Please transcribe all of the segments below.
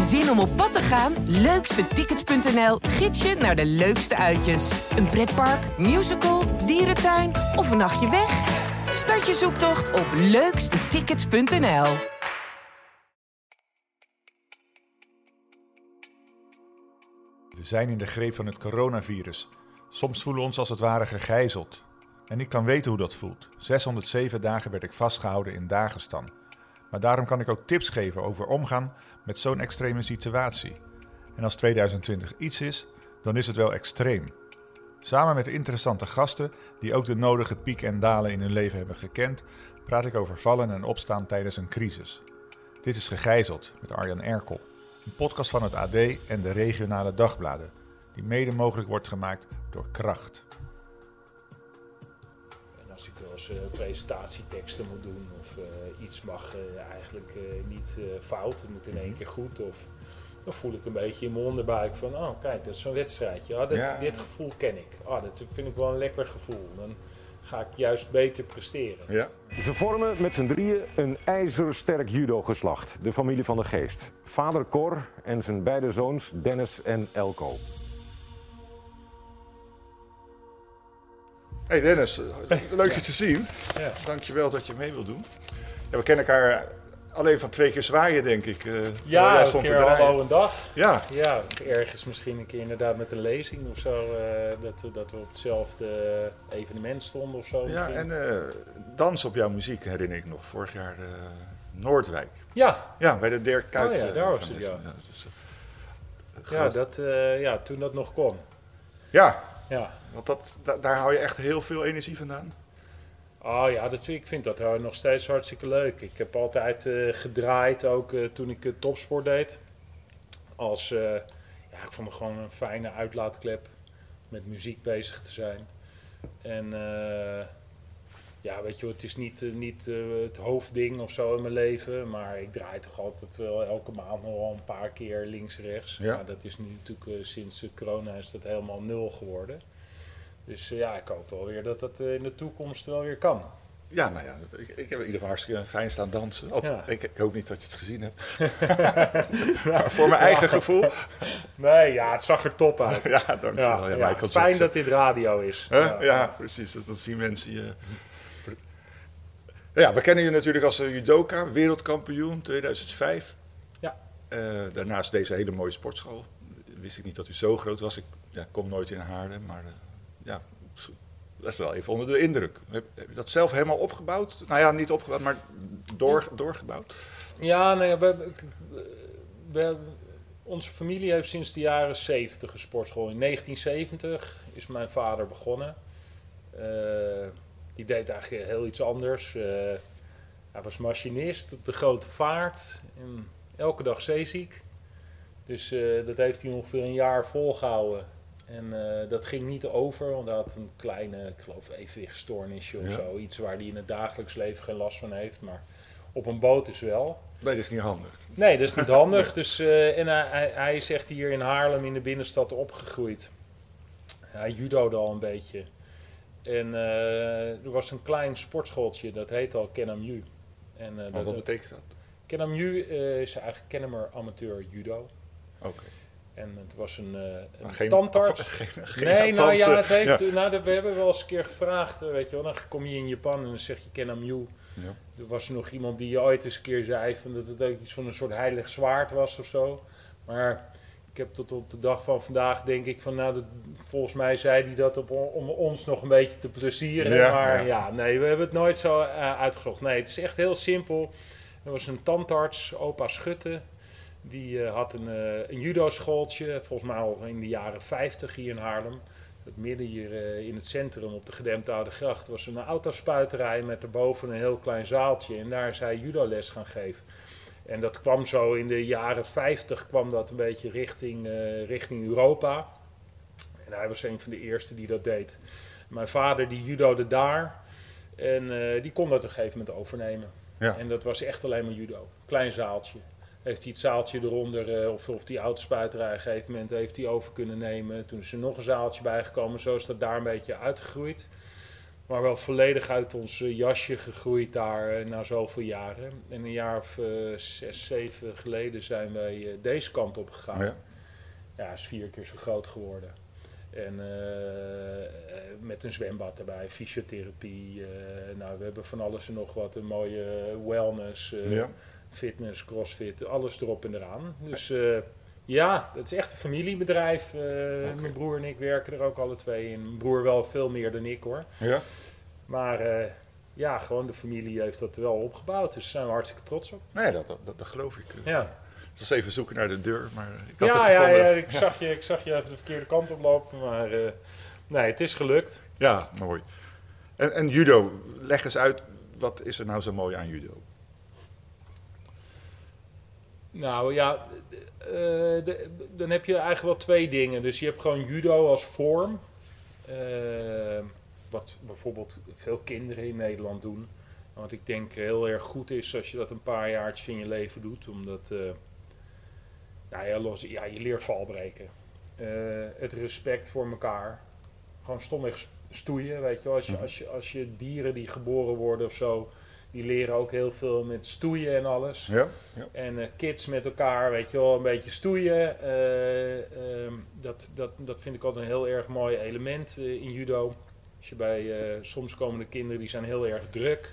Zin om op pad te gaan? Leukstetickets.nl gids je naar de leukste uitjes. Een pretpark, musical, dierentuin of een nachtje weg? Start je zoektocht op leukstetickets.nl. We zijn in de greep van het coronavirus. Soms voelen we ons als het ware gegijzeld. En ik kan weten hoe dat voelt. 607 dagen werd ik vastgehouden in Dagestan. Maar daarom kan ik ook tips geven over omgaan met zo'n extreme situatie. En als 2020 iets is, dan is het wel extreem. Samen met interessante gasten die ook de nodige pieken en dalen in hun leven hebben gekend, praat ik over vallen en opstaan tijdens een crisis. Dit is Gegijzeld met Arjan Erkel, een podcast van het AD en de regionale dagbladen, die mede mogelijk wordt gemaakt door Kracht. Als eens eh, presentatieteksten moet doen of eh, iets mag eh, eigenlijk eh, niet eh, fout, het moet in één keer goed. Of dan voel ik een beetje in mijn onderbuik van, oh kijk, dat is zo'n wedstrijdje. Ah, dit, Ja. dit gevoel ken ik. Ah, dat vind ik wel een lekker gevoel. Dan ga ik juist beter presteren. Ja, Ze vormen met z'n drieën een ijzersterk judo-geslacht, de familie van de Geest. Vader Cor en zijn beide zoons Dennis en Elko. Hey Dennis, leuk je te zien. Ja. Dankjewel dat je mee wilt doen. Ja, we kennen elkaar alleen van twee keer zwaaien, denk ik. jij Ja, een keer hallo een dag. Ja, Ja, ergens misschien een keer inderdaad met een lezing of zo. eh, dat, dat we op hetzelfde evenement stonden of zo. ja misschien. en eh, dans op jouw muziek herinner ik nog vorig jaar Noordwijk. ja, Ja, bij de Dirk Kuyt. Oh ja, daar was het, ja. dus, ja, dat, ja, toen dat nog kon. ja, Ja. Want dat, da- daar hou je echt heel veel energie vandaan. Oh ja, dat, ik vind dat nog steeds hartstikke leuk. Ik heb altijd eh, gedraaid, ook eh, toen ik eh, topsport deed. Als, ja, ik vond het gewoon een fijne uitlaatklep met muziek bezig te zijn. En ja, weet je, het is niet, niet het hoofdding of zo in mijn leven. Maar ik draai toch altijd wel elke maand nog wel een paar keer links-rechts. Ja. Maar dat is nu natuurlijk sinds corona is dat helemaal nul geworden. Dus eh, ja, ik hoop wel weer dat dat eh, in de toekomst wel weer kan. Ja, nou ja, ik, ik heb in ieder geval hartstikke fijn staan dansen. Ja. ik, ik hoop niet dat je het gezien hebt. maar voor mijn eigen gevoel. Nee, ja, het zag er top uit. Ja, dankjewel. Ja, Ja, ja, Michael fijn Jackson. dat dit radio is. Huh? Ja, precies. Dat, dat zien mensen je. Ja, we kennen je natuurlijk als eh, judoka, wereldkampioen 2005. Ja. Daarnaast deze hele mooie sportschool. Wist ik niet dat u zo groot was. Ik ja, kom nooit in Haarlem, maar ja, dat is wel even onder de indruk. Heb, je dat zelf helemaal opgebouwd? Nou ja, niet opgebouwd, maar door, doorgebouwd. Ja, nou ja, we, we, onze familie heeft sinds de jaren 70 een sportschool. In 1970 is mijn vader begonnen. Eh, die deed eigenlijk heel iets anders. Eh, hij was machinist op de grote vaart. En elke dag zeeziek. Dus eh, dat heeft hij ongeveer een jaar volgehouden. En eh, dat ging niet over, want hij had een kleine, ik geloof, evenwichtstoornisje of Ja. zo. Iets waar hij in het dagelijks leven geen last van heeft. Maar op een boot is wel. Nee, dat is niet handig. Nee, dat is niet handig. Dus, eh, en hij, hij, is echt hier in Haarlem in de binnenstad opgegroeid. Hij judode al een beetje. En eh, er was een klein sportschooltje, dat heet al Kenamu. En Maar dat, wat betekent dat? Kenamu eh, is eigenlijk Kennemer amateur judo. Oké. En het was een, eh een Geen- tandarts. Geen, geen nee, nou ja, het heeft, Nou, we hebben wel eens een keer gevraagd, eh, weet je wel. Dan kom je in Japan en dan zeg je Kenamu. Ja. Er was nog iemand die ooit eens een keer zei van dat het ook iets van een soort heilig zwaard was of zo. Maar ik heb tot op de dag van vandaag denk ik van nou, dat, volgens mij zei hij dat op, om ons nog een beetje te plezieren. Ja, maar ja. ja. nee, we hebben het nooit zo eh, uitgezocht. Nee, het is echt heel simpel. Er was een tandarts, opa Schutte. Die eh, had een, eh een judo-schooltje, volgens mij al in de jaren 50 hier in Haarlem. Het midden hier eh, in het centrum op de gedempte Oude Gracht was een autospuiterij met erboven een heel klein zaaltje. En daar is hij judoles gaan geven. En dat kwam zo in de jaren 50 kwam dat een beetje richting, richting Europa. En hij was een van de eerste die dat deed. Mijn vader die judode daar. En die kon dat op een gegeven moment overnemen. Ja. En dat was echt alleen maar judo. Klein zaaltje. Heeft hij het zaaltje eronder, eh, of, of die autospuiterij, op een gegeven moment heeft hij over kunnen nemen. Toen is er nog een zaaltje bijgekomen. Zo is dat daar een beetje uitgegroeid. Maar wel volledig uit ons eh, jasje gegroeid daar eh, na zoveel jaren. En een jaar of eh, zes, zeven geleden zijn wij deze kant op gegaan. Ja. Ja, is vier keer zo groot geworden. En met een zwembad erbij, fysiotherapie. nou, we hebben van alles en nog wat. Een mooie wellness, Ja. Fitness, crossfit, alles erop en eraan. Dus eh, ja, het is echt een familiebedrijf. Eh, Mijn broer en ik werken er ook alle twee in. Mijn broer wel veel meer dan ik hoor. Ja. Maar eh, ja, gewoon de familie heeft dat wel opgebouwd. Dus daar zijn we hartstikke trots op. Nee, dat, dat, dat geloof ik. Ja. Het was even zoeken naar de deur, maar ik had Ja, het ja, gevonden. ja, ik, zag je, ik zag je even de verkeerde kant oplopen, maar eh, nee, het is gelukt. Ja, mooi. En, en judo, leg eens uit, wat is er nou zo mooi aan judo? Nou ja, eh, de- dan heb je eigenlijk wel twee dingen. Dus je hebt gewoon judo als vorm, eh, wat bijvoorbeeld veel kinderen in Nederland doen. Wat ik denk heel erg goed is als je dat een paar jaartjes in je leven doet, omdat eh, nou ja, los, ja, je leert valbreken. Het respect voor elkaar. Gewoon stomweg stoeien, weet je wel. Als je, Mhm. als, je, als je dieren die geboren worden of zo, die leren ook heel veel met stoeien en alles. Ja? ja. En eh, kids met elkaar, weet je wel, een beetje stoeien. eh, ehm, dat, dat, dat vind ik altijd een heel erg mooi element eh, in judo. Als je bij, soms komen de kinderen die zijn heel erg druk.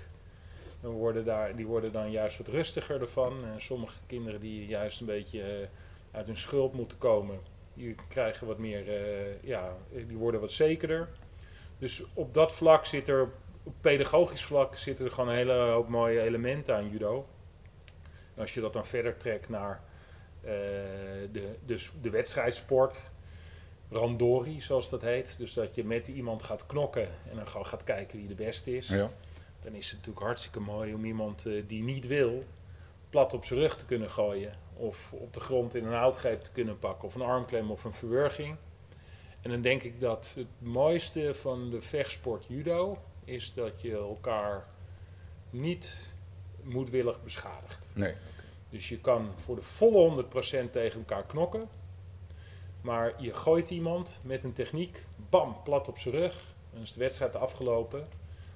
Dan worden daar, die worden dan juist wat rustiger ervan. En sommige kinderen die juist een beetje uit hun schulp moeten komen, die krijgen wat meer, ja, die worden wat zekerder. Dus op dat vlak zit er, op pedagogisch vlak zitten er gewoon een hele hoop mooie elementen aan judo. En als je dat dan verder trekt naar eh, de, dus de wedstrijdsport, randori zoals dat heet. Dus dat je met iemand gaat knokken en dan gewoon gaat kijken wie de beste is. ja. Dan is het natuurlijk hartstikke mooi om iemand eh, die niet wil, plat op zijn rug te kunnen gooien. Of op de grond in een houtgreep te kunnen pakken. Of een armklem of een verwurging. En dan denk ik dat het mooiste van de vechtsport judo is dat je elkaar niet moedwillig beschadigt. Nee. Dus je kan voor de volle 100% tegen elkaar knokken. Maar je gooit iemand met een techniek, bam, plat op zijn rug. Dan is de wedstrijd afgelopen.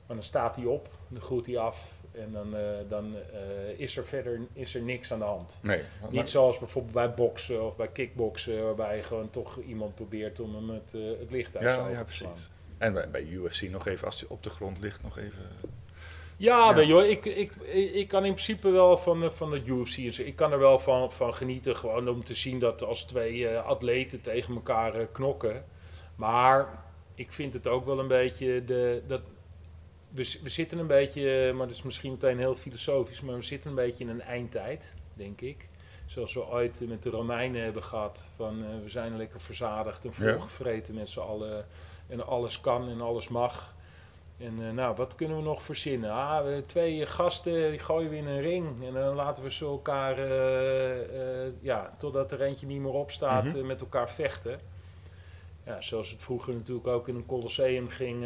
Maar dan staat hij op, dan groet hij af. En dan, eh, dan eh, is er verder is er niks aan de hand. Nee. Maar- Niet zoals bijvoorbeeld bij boksen of bij kickboksen, waarbij je gewoon toch iemand probeert om hem het, eh, het licht uit ja, ja, te slaan. precies. En bij, bij UFC nog even, als hij op de grond ligt, nog even... Ja, wel, ik, ik, ik, kan in principe wel van, de- van het UFC. Ik kan er wel van, van genieten, gewoon om te zien dat als twee eh, atleten tegen elkaar eh, knokken. Maar ik vind het ook wel een beetje de. Dat, we, we zitten een beetje, maar dat is misschien meteen heel filosofisch, maar we zitten een beetje in een eindtijd, denk ik. Zoals we ooit met de Romeinen hebben gehad. Van eh, we zijn lekker verzadigd en Ja. volgevreten met z'n allen. En alles kan en alles mag. En eh, nou, wat kunnen we nog verzinnen? Ah, we twee gasten, die gooien we in een ring. En dan laten we ze elkaar, eh, eh, ja, totdat er eentje niet meer opstaat, Mhm. met elkaar vechten. Ja, zoals het vroeger natuurlijk ook in een colosseum ging.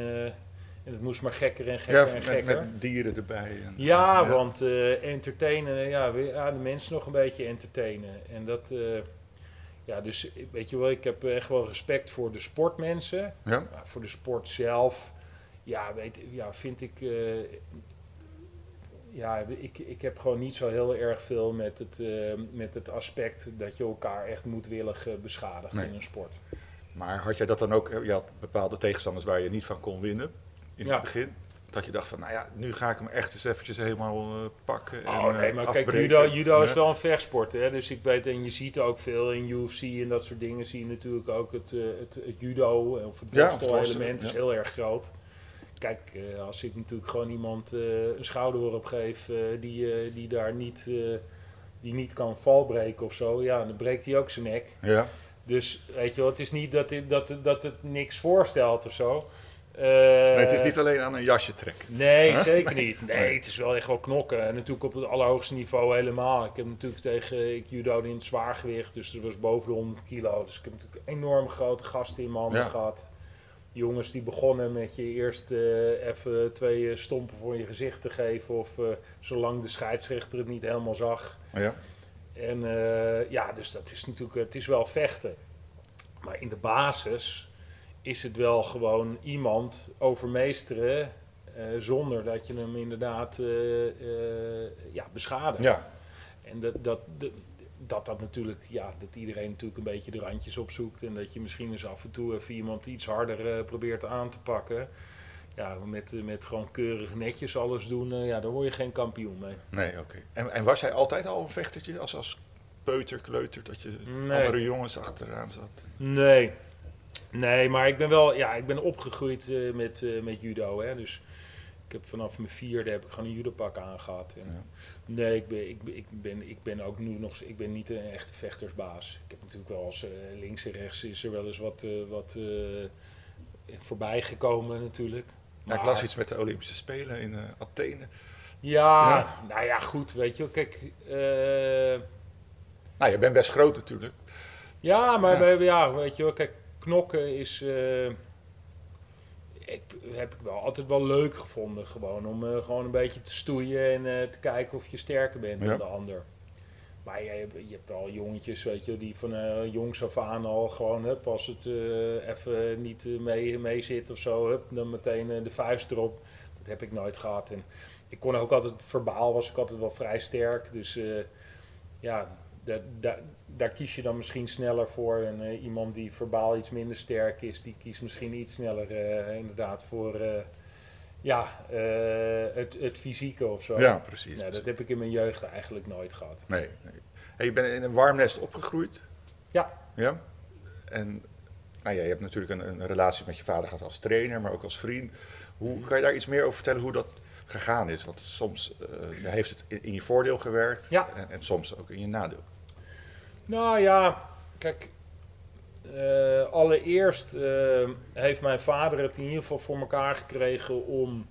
en het moest maar gekker en gekker Ja, en met, gekker. met dieren erbij. En, Ja, want entertainen, ja, we- ja, de mensen nog een beetje entertainen. En dat, ja, dus weet je wel, ik heb echt wel respect voor de sportmensen. Ja? Maar voor de sport zelf, ja, weet, ja vind ik. eh, ja, ik, ik heb gewoon niet zo heel erg veel met het, eh, met het aspect dat je elkaar echt moedwillig eh, beschadigt Nee. in een sport. Maar had jij dat dan ook, je had bepaalde tegenstanders waar je niet van kon winnen in Ja. het begin? Dat je dacht van, nou ja, nu ga ik hem echt eens eventjes helemaal eh, pakken en Oh nee, maar kijk, judo, judo is wel een vechtsport. Hè? Dus ik weet, en je ziet ook veel in UFC en dat soort dingen, zie je natuurlijk ook het, eh, het, het judo of het worstel-element is ja. heel erg groot. Kijk, als ik natuurlijk gewoon iemand een schouderworp geef die, die daar niet, die niet kan valbreken of zo, ja, dan breekt hij ook zijn nek. Ja, Dus weet je wel, het is niet dat, dit, dat, dat het niks voorstelt of zo. Eh, nee, het is niet alleen aan een jasje trekken. Nee, Huh? zeker niet. Nee, het is wel echt wel knokken. En natuurlijk op het allerhoogste niveau helemaal. Ik heb natuurlijk tegen, ik judo in het zwaargewicht, dus dat was boven de 100 kilo. Dus ik heb natuurlijk enorm grote gasten in mijn handen Ja. gehad. Jongens die begonnen met je eerst eh, even twee eh, stompen voor je gezicht te geven. Of zolang de scheidsrechter het niet helemaal zag. Ja, En ja, dus dat is natuurlijk, het is wel vechten. Maar in de basis is het wel gewoon iemand overmeesteren eh, zonder dat je hem inderdaad eh, eh, ja, beschadigt. Ja. En dat, dat, dat, dat dat natuurlijk, ja, dat iedereen natuurlijk een beetje de randjes opzoekt. En dat je misschien eens af en toe even iemand iets harder probeert aan te pakken. Ja, met, met gewoon keurig netjes alles doen, ja, daar word je geen kampioen mee. Nee, oké. En, en was hij altijd al een vechtertje als, als peuter, kleuter, dat je Nee. andere jongens achteraan zat? Nee. Nee, maar ik ben wel, ja, ik ben opgegroeid eh, met, eh, met judo. Hè, dus ik heb vanaf mijn vierde heb ik gewoon een judopak aangehad. En, Ja. Nee, ik ben, ik, ik, ben, ik ben ook nu nog, ik ben niet een echte vechtersbaas. Ik heb natuurlijk wel als eh, links en rechts is er wel eens wat, wat voorbij gekomen natuurlijk. Ja, ik Maar- las iets met de Olympische Spelen in Athene. Ja, Ja. nou ja, goed, weet je wel. Kijk, Nou, je bent best groot natuurlijk. Ja, maar Ja. we ja, weet je wel, kijk, knokken is. eh, ik, heb ik wel altijd wel leuk gevonden, gewoon om eh, gewoon een beetje te stoeien en eh, te kijken of je sterker bent Ja. dan de ander. Maar je, hebt- je hebt wel jongetjes, weet je, die van jongs af aan al gewoon, hup, als het even niet mee, mee zit of zo, hup, dan meteen de vuist erop. Dat heb ik nooit gehad. En ik kon ook altijd, verbaal was ik altijd wel vrij sterk. Dus ja, da- da- daar kies je dan misschien sneller voor. En eh, iemand die verbaal iets minder sterk is, die kiest misschien iets sneller eh, inderdaad voor eh, ja, het, het fysieke of zo. Ja, precies. Dat heb ik in mijn jeugd eigenlijk nooit gehad. Nee, nee. Hey, je bent in een warm nest opgegroeid. Ja. Ja. En nou ja, je hebt natuurlijk een, een relatie met je vader gehad als trainer, maar ook als vriend. Hoe kan je daar iets meer over vertellen hoe dat gegaan is? Want soms heeft het in, in je voordeel gewerkt Ja. en, en soms ook in je nadeel. Nou ja, kijk. eh, allereerst eh, heeft mijn vader het in ieder geval voor elkaar gekregen om,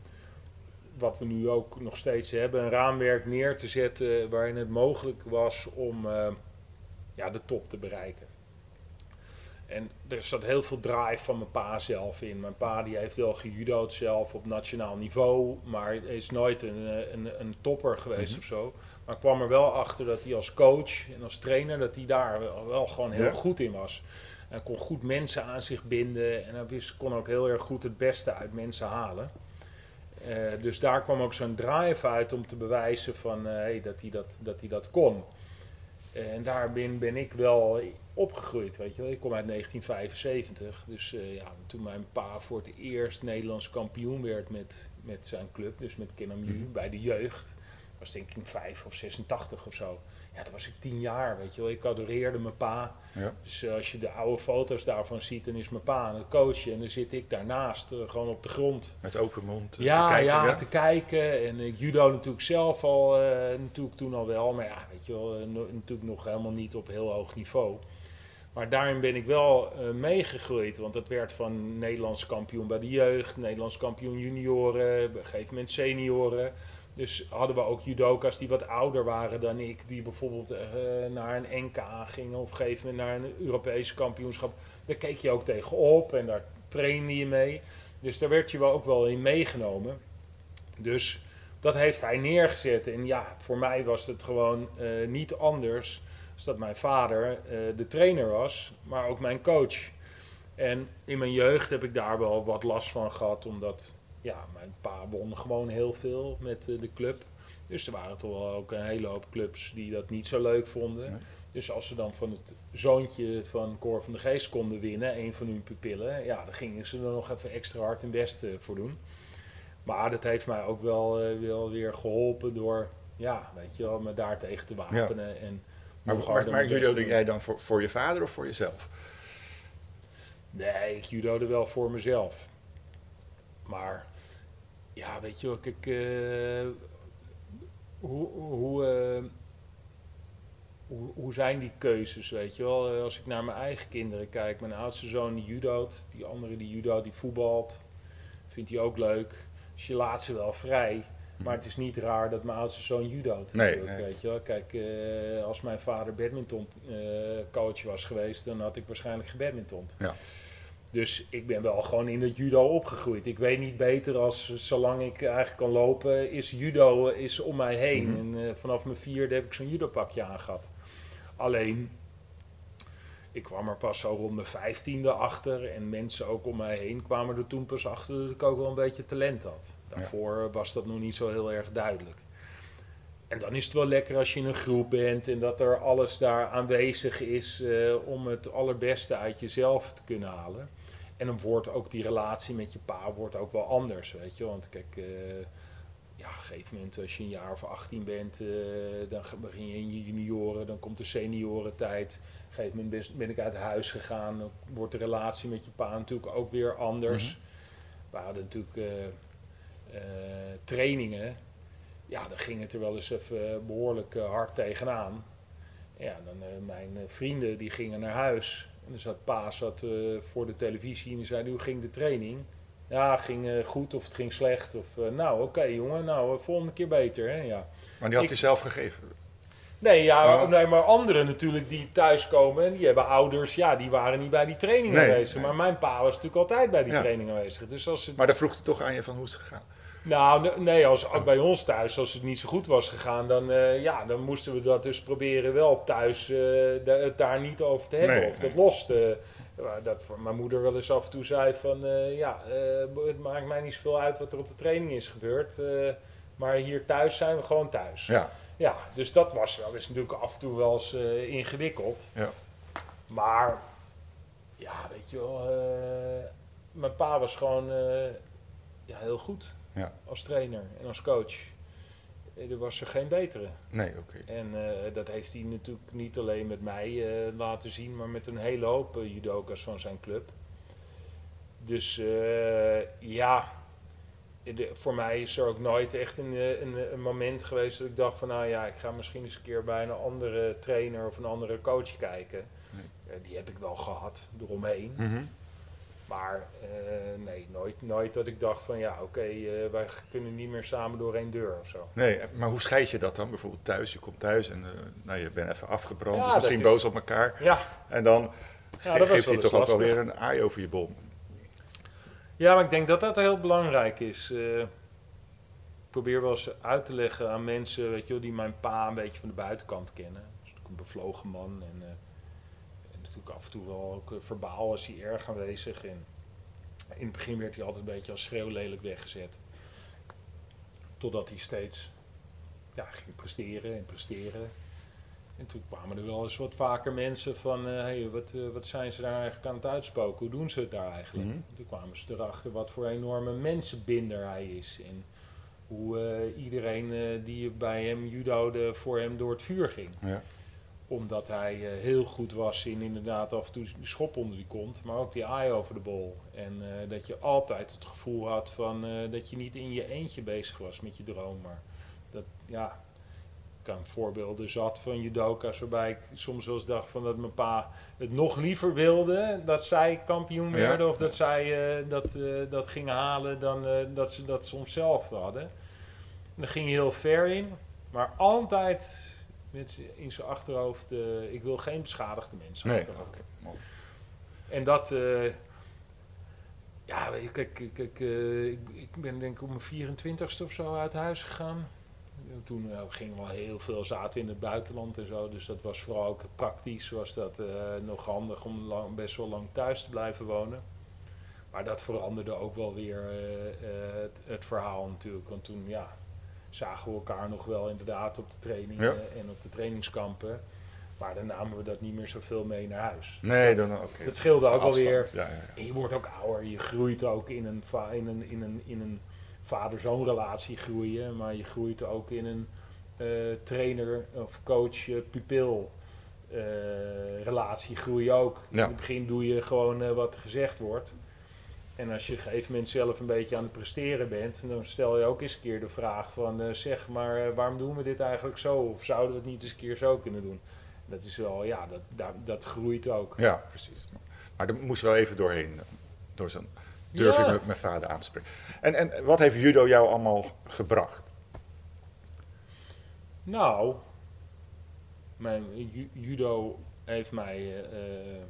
wat we nu ook nog steeds hebben, een raamwerk neer te zetten waarin het mogelijk was om eh, ja, de top te bereiken. En er zat heel veel drive van mijn pa zelf in. Mijn pa die heeft wel gejudo'd zelf op nationaal niveau, maar is nooit een, een, een topper geweest Mhm. of zo. Maar ik kwam er wel achter dat hij als coach en als trainer, dat hij daar wel, wel gewoon heel Ja. goed in was. Hij kon goed mensen aan zich binden en hij wist, kon ook heel erg goed het beste uit mensen halen. Eh, dus daar kwam ook zo'n drive uit om te bewijzen van, eh, hey, dat, hij dat, dat hij dat kon. Eh, en daar ben, ik wel opgegroeid, weet je wel. Ik kom uit 1975, dus ja, toen mijn pa voor het eerst Nederlands kampioen werd met, met zijn club, dus met Kinnamu Mhm. bij de jeugd, was denk ik 5 of 86 of zo. Ja, toen was ik 10 jaar, weet je wel. Ik adoreerde mijn pa. Ja. Dus eh, als je de oude foto's daarvan ziet, dan is mijn pa aan het coachen en dan zit ik daarnaast, eh, gewoon op de grond. Met open mond eh, Ja, te kijken. ja, ja. te kijken. En judo natuurlijk zelf al, natuurlijk toen al wel. Maar ja, weet je wel, no- natuurlijk nog helemaal niet op heel hoog niveau. Maar daarin ben ik wel meegegroeid. Want dat werd van Nederlands kampioen bij de jeugd, Nederlands kampioen junioren, op een gegeven moment senioren. Dus hadden we ook judoka's die wat ouder waren dan ik, die bijvoorbeeld eh, naar een NK gingen of gegeven moment naar een Europese kampioenschap. Daar keek je ook tegenop en daar trainde je mee. Dus daar werd je wel ook wel in meegenomen. Dus dat heeft hij neergezet. En ja, voor mij was het gewoon eh, niet anders als dat mijn vader eh, de trainer was, maar ook mijn coach. En in mijn jeugd heb ik daar wel wat last van gehad, omdat ja, mijn pa won gewoon heel veel met eh, de club. Dus er waren toch wel ook een hele hoop clubs die dat niet zo leuk vonden. Nee. Dus als ze dan van het zoontje van Cor van de Geest konden winnen, een van hun pupillen, ja, dan gingen ze er nog even extra hard hun best eh, voor doen. Maar dat heeft mij ook wel, eh, wel weer geholpen door, ja, weet je wel, me daar tegen te wapenen. En Maar, maar, maar judo jij dan voor, voor je vader of voor jezelf? Nee, ik judode wel voor mezelf. Maar ja, weet je wel, kijk, eh, hoe, hoe, eh, hoe, hoe zijn die keuzes, weet je wel? Als ik naar mijn eigen kinderen kijk, mijn oudste zoon die judoot, die andere die judoot, die voetbalt, vindt hij ook leuk. Dus je laat ze wel vrij. Maar het is niet raar dat mijn oudste zoon judoot. Nee, nee. Weet je wel. Kijk, eh, als mijn vader badminton coach was geweest, dan had ik waarschijnlijk gebadmintond. Ja. Dus ik ben wel gewoon in het judo opgegroeid. Ik weet niet beter als zolang ik eigenlijk kan lopen, is judo eh, is om mij heen. Mhm. En eh, vanaf mijn vierde heb ik zo'n judopakje aangehad. Alleen, ik kwam er pas zo rond mijn vijftiende achter. En mensen ook om mij heen kwamen er toen pas achter dat ik ook wel een beetje talent had. Daarvoor was dat nog niet zo heel erg duidelijk. En dan is het wel lekker als je in een groep bent en dat er alles daar aanwezig is eh, om het allerbeste uit jezelf te kunnen halen. En dan wordt ook die relatie met je pa wordt ook wel anders, weet je. Want kijk, uh, ja, op een gegeven moment als je een jaar of 18 bent, uh, dan begin je in je junioren, dan komt de seniorentijd. Op een gegeven moment ben ik uit huis gegaan, dan wordt de relatie met je pa natuurlijk ook weer anders. Mm -hmm. We hadden natuurlijk trainingen ja, dan ging het er wel eens even behoorlijk hard tegenaan. Ja, dan mijn vrienden die gingen naar huis. En dan zat pa zat, voor de televisie en die zei, hoe ging de training? Ja, ging goed of het ging slecht. Of nou, oké okay, jongen, nou, volgende keer beter. Hè? Ja. Maar die had hij zelf gegeven? Nee, ja, oh. nee, maar anderen natuurlijk die thuiskomen en die hebben ouders, ja, die waren niet bij die training nee, aanwezig. Nee. Maar mijn pa was natuurlijk altijd bij die ja. training aanwezig. Dus als het... Maar dan vroeg hij toch aan je van hoe is het gegaan? Nou, nee, als, bij ons thuis, als het niet zo goed was gegaan, dan, uh, ja, dan moesten we dat dus proberen wel thuis uh, het daar niet over te hebben. Nee, of dat nee. lost. Uh, dat mijn moeder wel eens af en toe zei van, ja, het maakt mij niet zoveel uit wat er op de training is gebeurd. maar hier thuis zijn we gewoon thuis. Ja. Ja, dus dat was wel eens natuurlijk af en toe wel eens ingewikkeld. Ja. Maar, ja, weet je wel, mijn pa was gewoon ja, heel goed ja. als trainer en als coach. Er was er geen betere. Nee, oké. En uh, dat heeft hij natuurlijk niet alleen met mij uh, laten zien, maar met een hele hoop uh, judoka's van zijn club. Dus ja, de, voor mij is er ook nooit echt een, een, een, moment geweest dat ik dacht van nou ja, ik ga misschien eens een keer bij een andere trainer of een andere coach kijken. Nee. die heb ik wel gehad eromheen. Mm -hmm. Maar uh, nee, nooit, nooit dat ik dacht van ja, oké, okay, uh, wij kunnen niet meer samen door één deur of zo. Nee, maar hoe scheid je dat dan? Bijvoorbeeld thuis, je komt thuis en uh, nou, je bent even afgebrand, ja, dus misschien is... boos op elkaar. Ja. En dan ja, dat geeft je toch ook weer een aai over je bom. Ja, maar ik denk dat dat heel belangrijk is. ik probeer wel eens uit te leggen aan mensen, weet je wel, die mijn pa een beetje van de buitenkant kennen. Dus een bevlogen man en natuurlijk af en toe wel ook verbaal was hij erg aanwezig. En in het begin werd hij altijd een beetje als schreeuwlelijk weggezet. Totdat hij steeds ja, ging presteren en presteren. En toen kwamen er wel eens wat vaker mensen van, hé, uh, hey, wat, uh, wat zijn ze daar eigenlijk aan het uitspoken? Hoe doen ze het daar eigenlijk? Mhm. Toen kwamen ze erachter wat voor enorme mensenbinder hij is. En hoe uh, iedereen die bij hem judode voor hem door het vuur ging. Ja omdat hij uh, heel goed was in inderdaad af en toe de schop onder die kont, maar ook die eye over de bol. En uh, dat je altijd het gevoel had van uh, dat je niet in je eentje bezig was met je droom. Maar dat, ja, ik kan voorbeelden zat van judoka's waarbij ik soms wel eens dacht van dat mijn pa het nog liever wilde dat zij kampioen werden ja. of dat zij dat, dat gingen halen dan dat ze dat soms zelf hadden. En daar ging je heel ver in, maar altijd met in zijn achterhoofd, uh, ik wil geen beschadigde mensen. Nee. Okay. En dat, uh, ja, kijk, kijk uh, ik, ik, ben denk ik op mijn 24ste of zo uit huis gegaan. En toen gingen we heel veel zaten in het buitenland en zo, dus dat was vooral ook praktisch, was dat nog handig om lang, best wel lang thuis te blijven wonen. Maar dat veranderde ook wel weer het, het verhaal natuurlijk, want toen, ja, zagen we elkaar nog wel inderdaad op de trainingen Ja. en op de trainingskampen. Maar dan namen we dat niet meer zoveel mee naar huis. Nee, dat, dan oké. dat scheelde ook alweer. Ja, je wordt ook ouder, je groeit ook in een, in een, in een, in een vader-zoon relatie groeien, maar je groeit ook in een eh, trainer of coach eh, pupil eh, relatie groei je ook. In het begin doe je gewoon wat er gezegd wordt. En als je op een gegeven moment zelf een beetje aan het presteren bent, dan stel je ook eens een keer de vraag van eh, zeg maar eh, waarom doen we dit eigenlijk zo? Of zouden we het niet eens een keer zo kunnen doen? Dat is wel, ja, dat, dat, dat groeit ook. Ja, precies. Maar daar moest wel even doorheen. Door zo'n durf Ja. ik met mijn vader aan te spreken. En, en wat heeft judo jou allemaal gebracht? Nou, mijn ju- judo heeft mij eh, eh,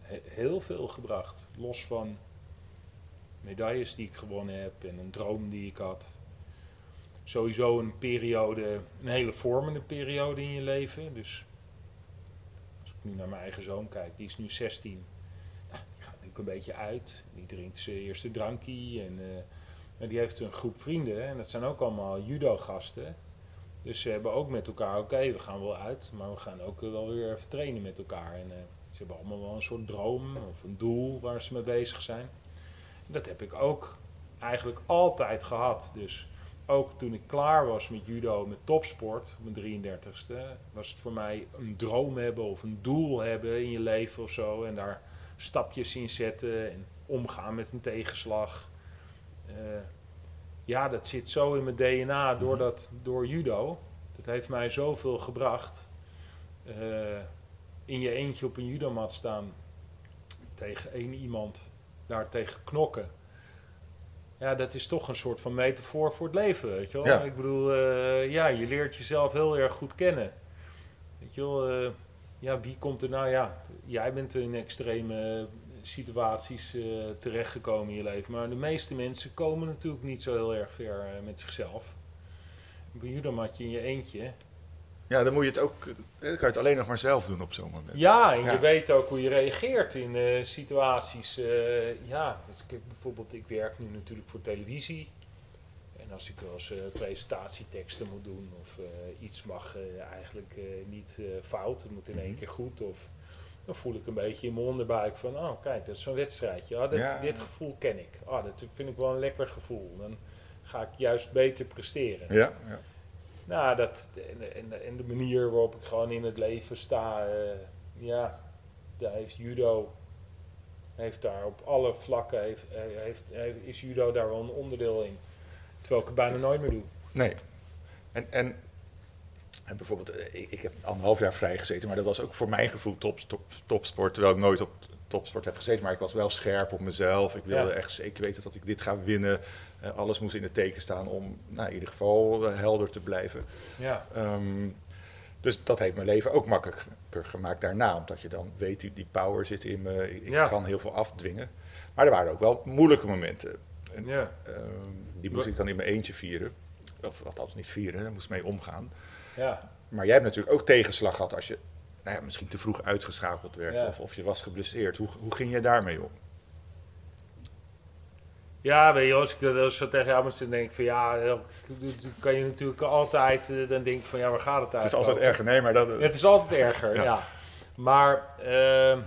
he- heel veel gebracht. Los van medailles die ik gewonnen heb en een droom die ik had. Sowieso een periode, een hele vormende periode in je leven. Dus als ik nu naar mijn eigen zoon kijk, die is nu 16. Ja, die gaat natuurlijk een beetje uit. Die drinkt zijn eerste drankje. En uh, die heeft een groep vrienden. En dat zijn ook allemaal judo-gasten. Dus ze hebben ook met elkaar, oké, we gaan wel uit. Maar we gaan ook wel weer even trainen met elkaar. En uh, ze hebben allemaal wel een soort droom of een doel waar ze mee bezig zijn. Dat heb ik ook eigenlijk altijd gehad. Dus ook toen ik klaar was met judo, met topsport, op mijn 33ste, was het voor mij een droom hebben of een doel hebben in je leven of zo. En daar stapjes in zetten en omgaan met een tegenslag. Uh, ja, dat zit zo in mijn DNA door, mhm. dat, door judo. Dat heeft mij zoveel gebracht. Uh, in je eentje op een judomat staan tegen één iemand, daar tegen knokken ja, dat is toch een soort van metafoor voor het leven, weet je wel. Ja. Ik bedoel, uh, ja, je leert jezelf heel erg goed kennen. Weet je wel, uh, ja, wie komt er nou, ja, jij bent in extreme situaties uh, terechtgekomen in je leven, maar de meeste mensen komen natuurlijk niet zo heel erg ver met zichzelf. Op een judomatje in je eentje, ja, dan moet je het ook, dan kan je het alleen nog maar zelf doen op zo'n moment. Ja, en je weet ook hoe je reageert in uh, situaties. Uh, ja, dus ik, bijvoorbeeld, ik werk nu natuurlijk voor televisie. En als ik wel eens uh, presentatieteksten moet doen of iets mag eigenlijk niet fout, het moet in één mhm. keer goed. Of dan voel ik een beetje in mijn onderbuik van, oh kijk, dat is zo'n wedstrijdje. Oh, dit, dit gevoel ken ik. Oh, dat vind ik wel een lekker gevoel. Dan ga ik juist beter presteren. Ja, ja. Nou, dat, en, de manier waarop ik gewoon in het leven sta, uh, ja, daar heeft judo, heeft daar op alle vlakken, heeft, eh, heeft, heeft, is judo daar wel een onderdeel in. Terwijl ik het bijna nooit meer doe. Nee. En, en, en bijvoorbeeld, eh, ik, heb anderhalf jaar vrijgezeten, maar dat was ook voor mijn gevoel top, top, topsport, terwijl ik nooit op topsport heb gezeten, maar ik was wel scherp op mezelf. Ik wilde echt zeker weten dat ik dit ga winnen. Uh, alles moest in het teken staan om nou, in ieder geval uh, helder te blijven. Ja. Um, dus dat heeft mijn leven ook makkelijker gemaakt daarna. Omdat je dan weet, die, die power zit in me. Ik ja. kan heel veel afdwingen. Maar er waren ook wel moeilijke momenten. En, ja. Um, die moest ik dan in mijn eentje vieren. Of althans niet vieren, daar moest mee omgaan. Ja. Maar jij hebt natuurlijk ook tegenslag gehad als je nou ja, misschien te vroeg uitgeschakeld werd of, of je was geblesseerd. Hoe, hoe ging je daarmee om? Ja, weet je, als ik dat zo tegen jou dan denk ik van ja, dan kan je natuurlijk altijd, eh, dan denk ik van ja, waar gaat het uit? Het is altijd erger, nee, maar dat... Het is altijd erger, ja. Maar uh,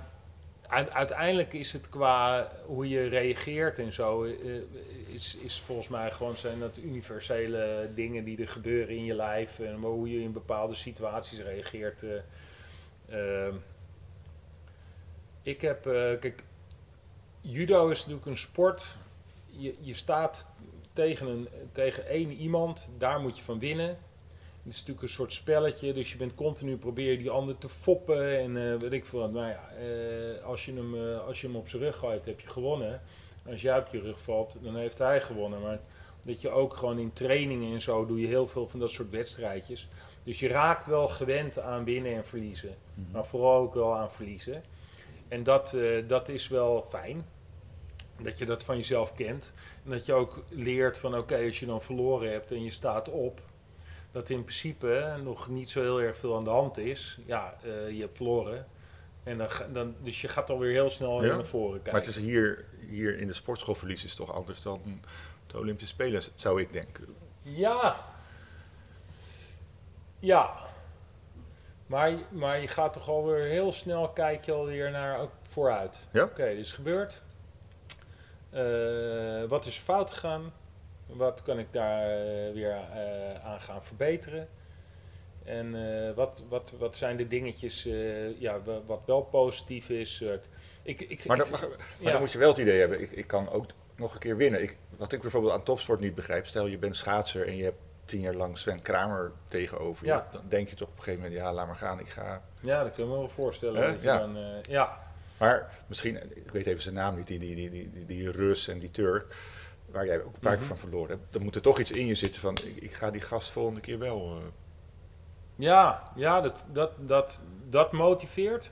uiteindelijk is het qua hoe je reageert en zo, uh, is, is volgens mij gewoon zijn dat universele dingen die er gebeuren in je lijf en hoe je in bepaalde situaties reageert. Uh, Ehm, ik heb, uh, kijk, judo is natuurlijk een sport. Je, je staat tegen, een, tegen één iemand, daar moet je van winnen. Het is natuurlijk een soort spelletje, dus je bent continu proberen die ander te foppen en uh, weet ik veel. Nou ja, uh, als, je hem, als je hem op zijn rug gooit, heb je gewonnen. Als jij op je rug valt, dan heeft hij gewonnen. Maar dat je ook gewoon in trainingen en zo doe je heel veel van dat soort wedstrijdjes. Dus je raakt wel gewend aan winnen en verliezen. Mhm. Maar vooral ook wel aan verliezen. En dat, uh, dat is wel fijn. Dat je dat van jezelf kent. En dat je ook leert van oké, als je dan verloren hebt en je staat op. Dat in principe nog niet zo heel erg veel aan de hand is. Ja, uh, je hebt verloren. En dan, dan, dus je gaat alweer heel snel ja? naar voren kijken. Maar het is hier, hier in de sportschool verliezen is toch anders dan de Olympische Spelen, zou ik denken. Ja, ja. Maar, maar je gaat toch alweer heel snel kijk je alweer naar ook vooruit. Ja. Oké, okay, dit is gebeurd. Uh, wat is fout gegaan? Wat kan ik daar uh, weer uh, aan gaan verbeteren? En wat, wat, wat zijn de dingetjes ja, wat wel positief is? ik, ik, maar, dan, maar, maar ja. dan moet je wel het idee hebben, ik, ik kan ook nog een keer winnen. Ik, wat ik bijvoorbeeld aan topsport niet begrijp, stel je bent schaatser en je hebt tien jaar lang Sven Kramer tegenover ja. je, dan denk je toch op een gegeven moment, ja, laat maar gaan, ik ga... Ja, dat ik me wel voorstellen. Dat ja. Dan, uh, ja. Maar misschien, ik weet even zijn naam niet, die, die, die, die, die Rus en die Turk, waar jij ook een paar keer mhm. van verloren hebt. Dan moet er toch iets in je zitten van, ik, ik ga die gast volgende keer wel... Uh... Ja, ja dat, dat, dat, dat motiveert.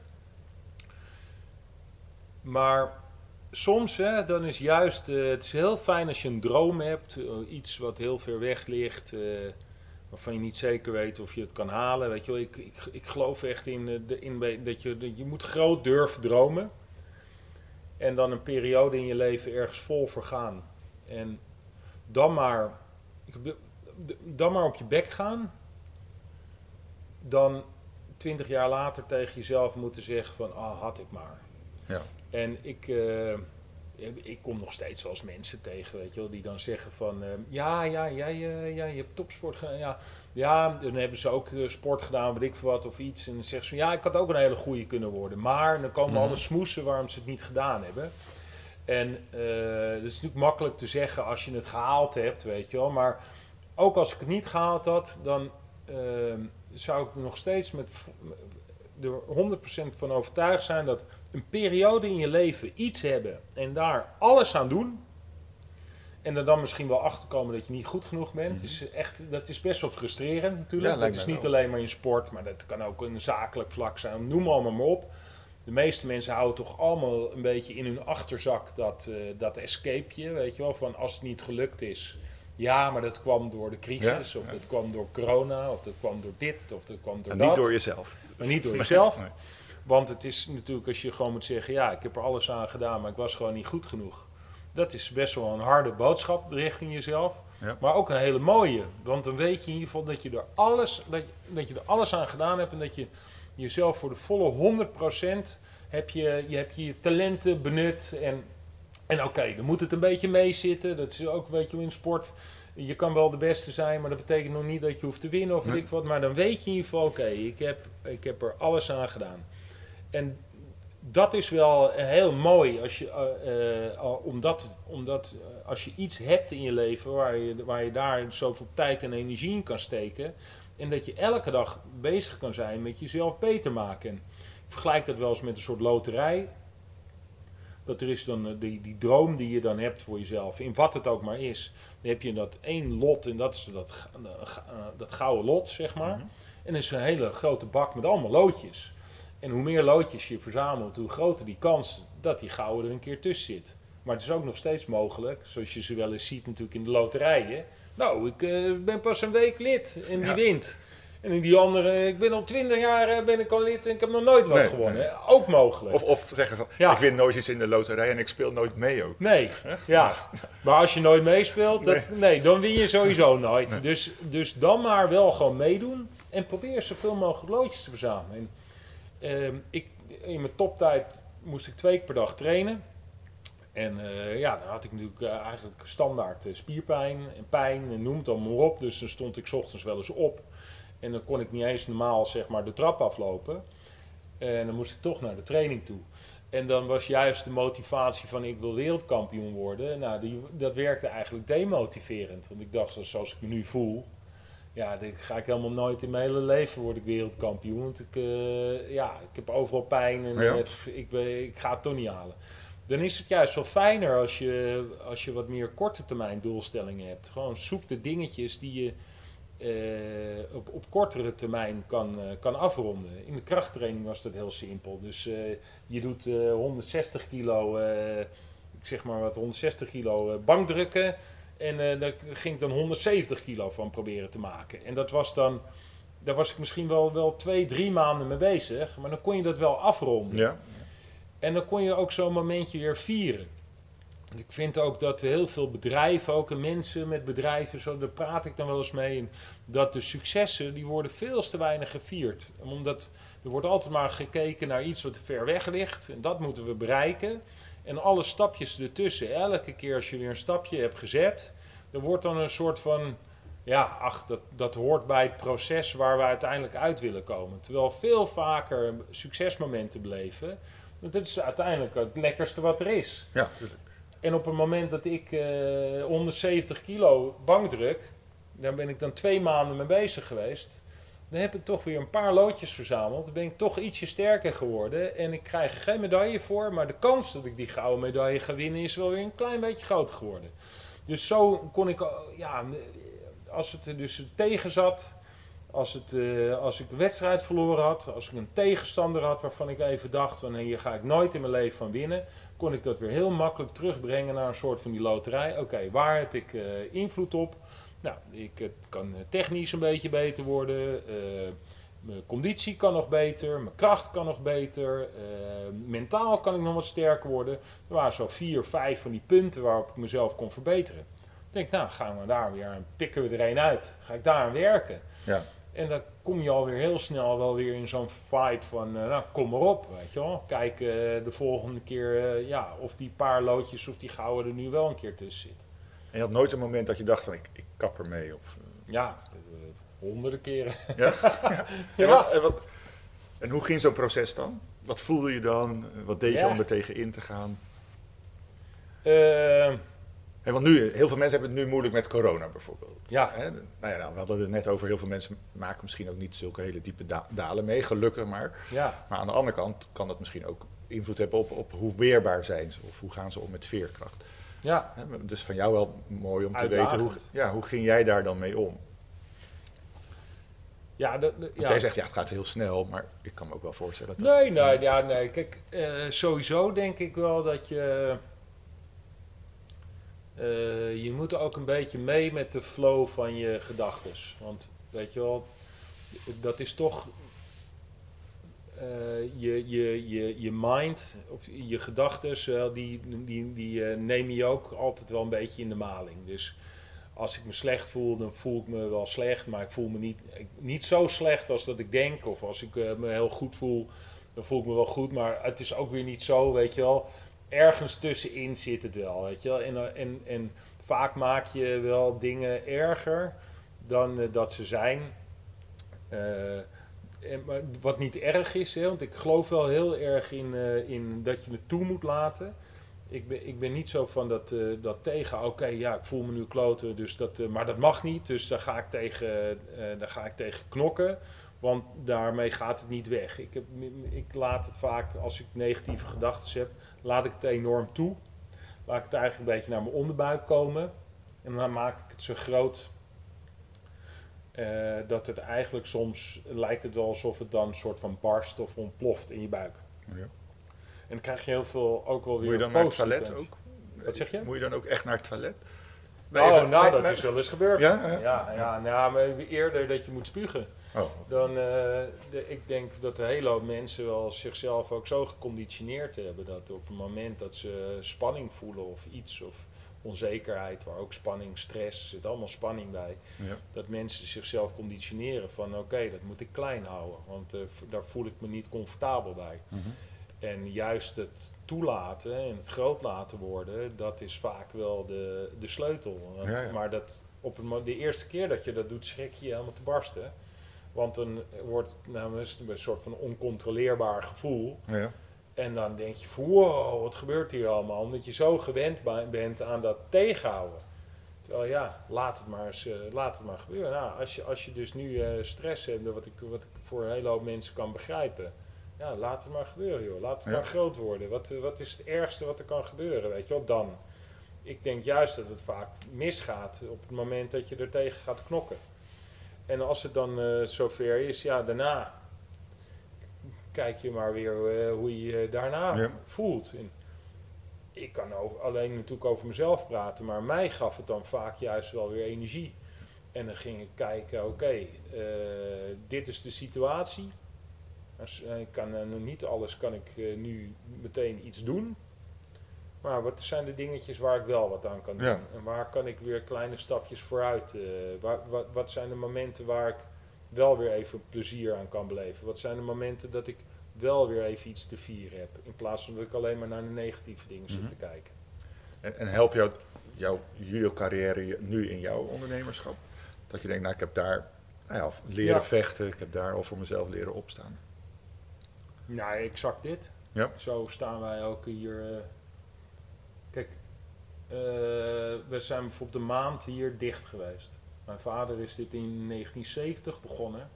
Maar soms, hè, dan is juist, uh, het is heel fijn als je een droom hebt, uh, iets wat heel ver weg ligt, uh, waarvan je niet zeker weet of je het kan halen. Weet je wel, ik, ik, ik geloof echt in, eh, de, in dat je, dat je moet groot durven dromen. En dan een periode in je leven ergens vol vergaan. En dan maar, dan maar op je bek gaan. Dan twintig jaar later tegen jezelf moeten zeggen van, ah, had ik maar. Ja. En ik, uh, ik kom nog steeds wel eens mensen tegen, weet je wel, die dan zeggen van, uh, ja, ja, jij, uh, ja, je hebt topsport gedaan, ja. Ja, dan hebben ze ook sport gedaan, weet ik veel wat, of iets. En dan zeggen ze van, ja, ik had ook een hele goede kunnen worden. Maar dan komen mm alle smoesen waarom ze het niet gedaan hebben. En dat is natuurlijk makkelijk te zeggen als je het gehaald hebt, weet je wel. Maar ook als ik het niet gehaald had, dan zou ik nog steeds met er 100% van overtuigd zijn dat een periode in je leven iets hebben en daar alles aan doen. En er dan misschien wel achter komen dat je niet goed genoeg bent. Mm is echt, dat is best wel frustrerend natuurlijk. dat is niet alleen maar in sport, maar dat kan ook een zakelijk vlak zijn. Noem allemaal maar op. De meeste mensen houden toch allemaal een beetje in hun achterzak dat, uh, dat escapeje. Weet je wel, van als het niet gelukt is. Ja, maar dat kwam door de crisis, of dat kwam door corona, of dat kwam door dit, of dat kwam door en dat. niet door jezelf. Maar niet door jezelf. Nee. Want het is natuurlijk als je gewoon moet zeggen, ja, ik heb er alles aan gedaan, maar ik was gewoon niet goed genoeg. Dat is best wel een harde boodschap richting jezelf. Maar ook een hele mooie. Want dan weet je in ieder geval dat je er alles, dat, dat je er alles aan gedaan hebt en dat je jezelf voor de volle 100% heb je, je, hebt je talenten benut. En, en oké, dan moet het een beetje meezitten. Dat is ook, weet je, in sport je kan wel de beste zijn, maar dat betekent nog niet dat je hoeft te winnen of weet ik wat. Maar dan weet je in ieder geval, oké, ik, heb, ik heb er alles aan gedaan. En dat is wel heel mooi als je, uh, omdat, omdat als je iets hebt in je leven waar je, waar je daar zoveel tijd en energie in kan steken. En dat je elke dag bezig kan zijn met jezelf beter maken. Ik vergelijk dat wel eens met een soort loterij. Dat er is dan die, die droom die je dan hebt voor jezelf, in wat het ook maar is. Dan heb je dat één lot en dat is dat, dat gouden lot, zeg maar. Mhm. En dat is een hele grote bak met allemaal loodjes. En hoe meer loodjes je verzamelt, hoe groter die kans dat die gouden er een keer tussen zit. Maar het is ook nog steeds mogelijk, zoals je ze wel eens ziet natuurlijk in de loterijen. Nou, ik uh, ben pas een week lid en die wint. En in die andere, ik ben al twintig jaar eh, ben ik al lid en ik heb nog nooit wat gewonnen. Ook mogelijk. Of, of zeggen van, ja. ik win nooit iets in de loterij en ik speel nooit mee ook. Nee, ja. Maar als je nooit meespeelt, dat, nee. dan win je sowieso nooit. Dus, dus dan maar wel gewoon meedoen en probeer zoveel mogelijk loodjes te verzamelen. Ehm, ik, in mijn toptijd moest ik twee keer per dag trainen. En uh, ja, dan had ik natuurlijk uh, eigenlijk standaard spierpijn en pijn en noem het allemaal op. Dus dan stond ik ochtends wel eens op. En dan kon ik niet eens normaal zeg maar de trap aflopen. En dan moest ik toch naar de training toe. En dan was juist de motivatie van ik wil wereldkampioen worden. Nou, die, dat werkte eigenlijk demotiverend. Want ik dacht, zoals ik me nu voel, ja, dat ga ik helemaal nooit in mijn hele leven word ik wereldkampioen. Want ik, uh, ja, ik heb overal pijn en ja. ik, ben, ik ga het toch niet halen. Dan is het juist wel fijner als je, als je wat meer korte termijn doelstellingen hebt. Gewoon zoek de dingetjes die je op, op kortere termijn kan, uh, kan afronden. In de krachttraining was dat heel simpel. Dus je doet 160 kilo, ik zeg maar wat, 160 kilo bankdrukken. En daar ging ik dan 170 kilo van proberen te maken. En dat was dan, daar was ik misschien wel, wel twee, drie maanden mee bezig. Maar dan kon je dat wel afronden. Ja. En dan kon je ook zo'n momentje weer vieren. Ik vind ook dat heel veel bedrijven, ook mensen met bedrijven, zo, daar praat ik dan wel eens mee, dat de successen, die worden veel te weinig gevierd. Omdat er wordt altijd maar gekeken naar iets wat ver weg ligt. En dat moeten we bereiken. En alle stapjes ertussen, elke keer als je weer een stapje hebt gezet, er wordt dan een soort van, ja, ach, dat, dat hoort bij het proces waar we uiteindelijk uit willen komen. Terwijl veel vaker succesmomenten beleven, dat is uiteindelijk het lekkerste wat er is. Ja, natuurlijk. En op het moment dat ik uh, eh, 170 kilo bankdruk, daar ben ik dan twee maanden mee bezig geweest dan heb ik toch weer een paar loodjes verzameld. Dan ben ik toch ietsje sterker geworden. En ik krijg geen medaille voor. Maar de kans dat ik die gouden medaille ga winnen is wel weer een klein beetje groter geworden. Dus zo kon ik, ja, als het er dus tegen zat. Als, het, uh, als ik de wedstrijd verloren had, als ik een tegenstander had waarvan ik even dacht van hier ga ik nooit in mijn leven van winnen, kon ik dat weer heel makkelijk terugbrengen naar een soort van die loterij. Oké, waar heb ik uh, invloed op? Nou, ik, kan technisch een beetje beter worden. eh, mijn conditie kan nog beter. Mijn kracht kan nog beter. eh, mentaal kan ik nog wat sterker worden. Er waren zo vier, vijf van die punten waarop ik mezelf kon verbeteren. Ik denk, nou, gaan we daar weer, pikken we er een uit. Ga ik daar aan werken. Ja. En dan kom je alweer heel snel wel weer in zo'n vibe van, eh, nou, kom maar op, weet je wel. Kijk eh, de volgende keer, eh, ja, of die paar loodjes of die gouden er nu wel een keer tussen zitten. En je had nooit een moment dat je dacht van ik, ik kap ermee. Of, Ja, honderden keren. ja? En, Ja. wat, en, wat- en hoe ging zo'n proces dan? Wat voelde je dan? Wat deed je Ja. om er tegen in te gaan? En want nu, heel veel mensen hebben het nu moeilijk met corona bijvoorbeeld. ja? Nou ja, nou, we hadden het net over, heel veel mensen maken misschien ook niet zulke hele diepe da- dalen mee, gelukkig maar. ja, Maar aan de andere kant kan dat misschien ook invloed hebben op, op hoe weerbaar zijn ze of hoe gaan ze om met veerkracht. ja. Dus van jou wel mooi om te weten, hoe, ja, hoe ging jij daar dan mee om? Ja, ja. jij zegt, ja, het gaat heel snel, maar ik kan me ook wel voorstellen dat... Nee, nee, ja, nee. Kijk, eh, sowieso denk ik wel dat je. Je moet ook een beetje mee met de flow van je gedachten. Want weet je wel, dat is toch. eh, je, je, je, je mind, of je gedachten, die, die, die eh, neem je ook altijd wel een beetje in de maling. Dus als ik me slecht voel, dan voel ik me wel slecht, maar ik voel me niet, niet zo slecht als dat ik denk. Of als ik eh, me heel goed voel, dan voel ik me wel goed, maar het is ook weer niet zo, weet je wel. Ergens tussenin zit het wel, weet je wel. En, eh, en, vaak maak je wel dingen erger dan eh, dat ze zijn. Eh, wat niet erg is, hè, want ik geloof wel heel erg in, in dat je het toe moet laten. Ik ben, ik ben niet zo van dat, dat tegen, oké, ja, ik voel me nu kloten, dus dat, maar dat mag niet, dus daar ga, ik tegen, daar ga ik tegen knokken, want daarmee gaat het niet weg. Ik, heb, ik laat het vaak, als ik negatieve gedachten heb, laat ik het enorm toe. Laat ik het eigenlijk een beetje naar mijn onderbuik komen en dan maak ik het zo groot eh, dat het eigenlijk soms lijkt het wel alsof het dan een soort van barst of ontploft in je buik. Ja. En dan krijg je heel veel ook wel weer Moet je dan naar het toilet ook? Wat zeg je? Moet je dan ook echt naar het toilet? Oh, even- nou, nee, dat nee. is wel eens gebeurd. Ja? Ja. ja, ja, nou, maar eerder dat je moet spugen. Oh, Dan, eh, de, ik denk dat een hele hoop mensen wel zichzelf ook zo geconditioneerd hebben dat op het moment dat ze spanning voelen of iets of onzekerheid, waar ook spanning, stress, zit allemaal spanning bij, ja. dat mensen zichzelf conditioneren van oké, dat moet ik klein houden, want eh, daar voel ik me niet comfortabel bij. Mhm. En juist het toelaten en het groot laten worden, dat is vaak wel de, de sleutel. Want- Ja, ja. Maar dat, op het, de eerste keer dat je dat doet, schrik je helemaal te barsten. Want dan wordt nou, het een soort van oncontroleerbaar gevoel. Ja. En dan denk je van wow, wat gebeurt hier allemaal? Omdat je zo gewend bent aan dat tegenhouden. Terwijl ja, laat het maar, eens, eh, laat het maar gebeuren. Nou, als, je, als je dus nu eh, stress hebt, wat ik, wat ik voor een hele hoop mensen kan begrijpen. Ja, laat het maar gebeuren joh. Laat het Ja. maar groot worden. Wat, eh, wat is het ergste wat er kan gebeuren? Weet je wel, dan. Ik denk juist dat het vaak misgaat op het moment dat je er tegen gaat knokken. En als het dan eh, zover is, ja, daarna kijk je maar weer eh, hoe je je daarna Ja. voelt. En ik kan over, alleen natuurlijk over mezelf praten, maar mij gaf het dan vaak juist wel weer energie. En dan ging ik kijken, oké, eh, dit is de situatie. Als, ik kan niet alles kan ik nu meteen iets doen. Maar wat zijn de dingetjes waar ik wel wat aan kan doen? Ja. En waar kan ik weer kleine stapjes vooruit? eh, waar, wat, wat zijn de momenten waar ik wel weer even plezier aan kan beleven? Wat zijn de momenten dat ik wel weer even iets te vieren heb? In plaats van dat ik alleen maar naar de negatieve dingen Mhm. zit te kijken. En, en help jou, jouw judo-carrière je nu in jouw ondernemerschap? Dat je denkt, nou, ik heb daar nou ja, of leren Ja. vechten, ik heb daar al voor mezelf leren opstaan. Nou, exact dit. Ja. Zo staan wij ook hier. eh. Eh, we zijn bijvoorbeeld een maand hier dicht geweest. Mijn vader is dit in 1970 begonnen.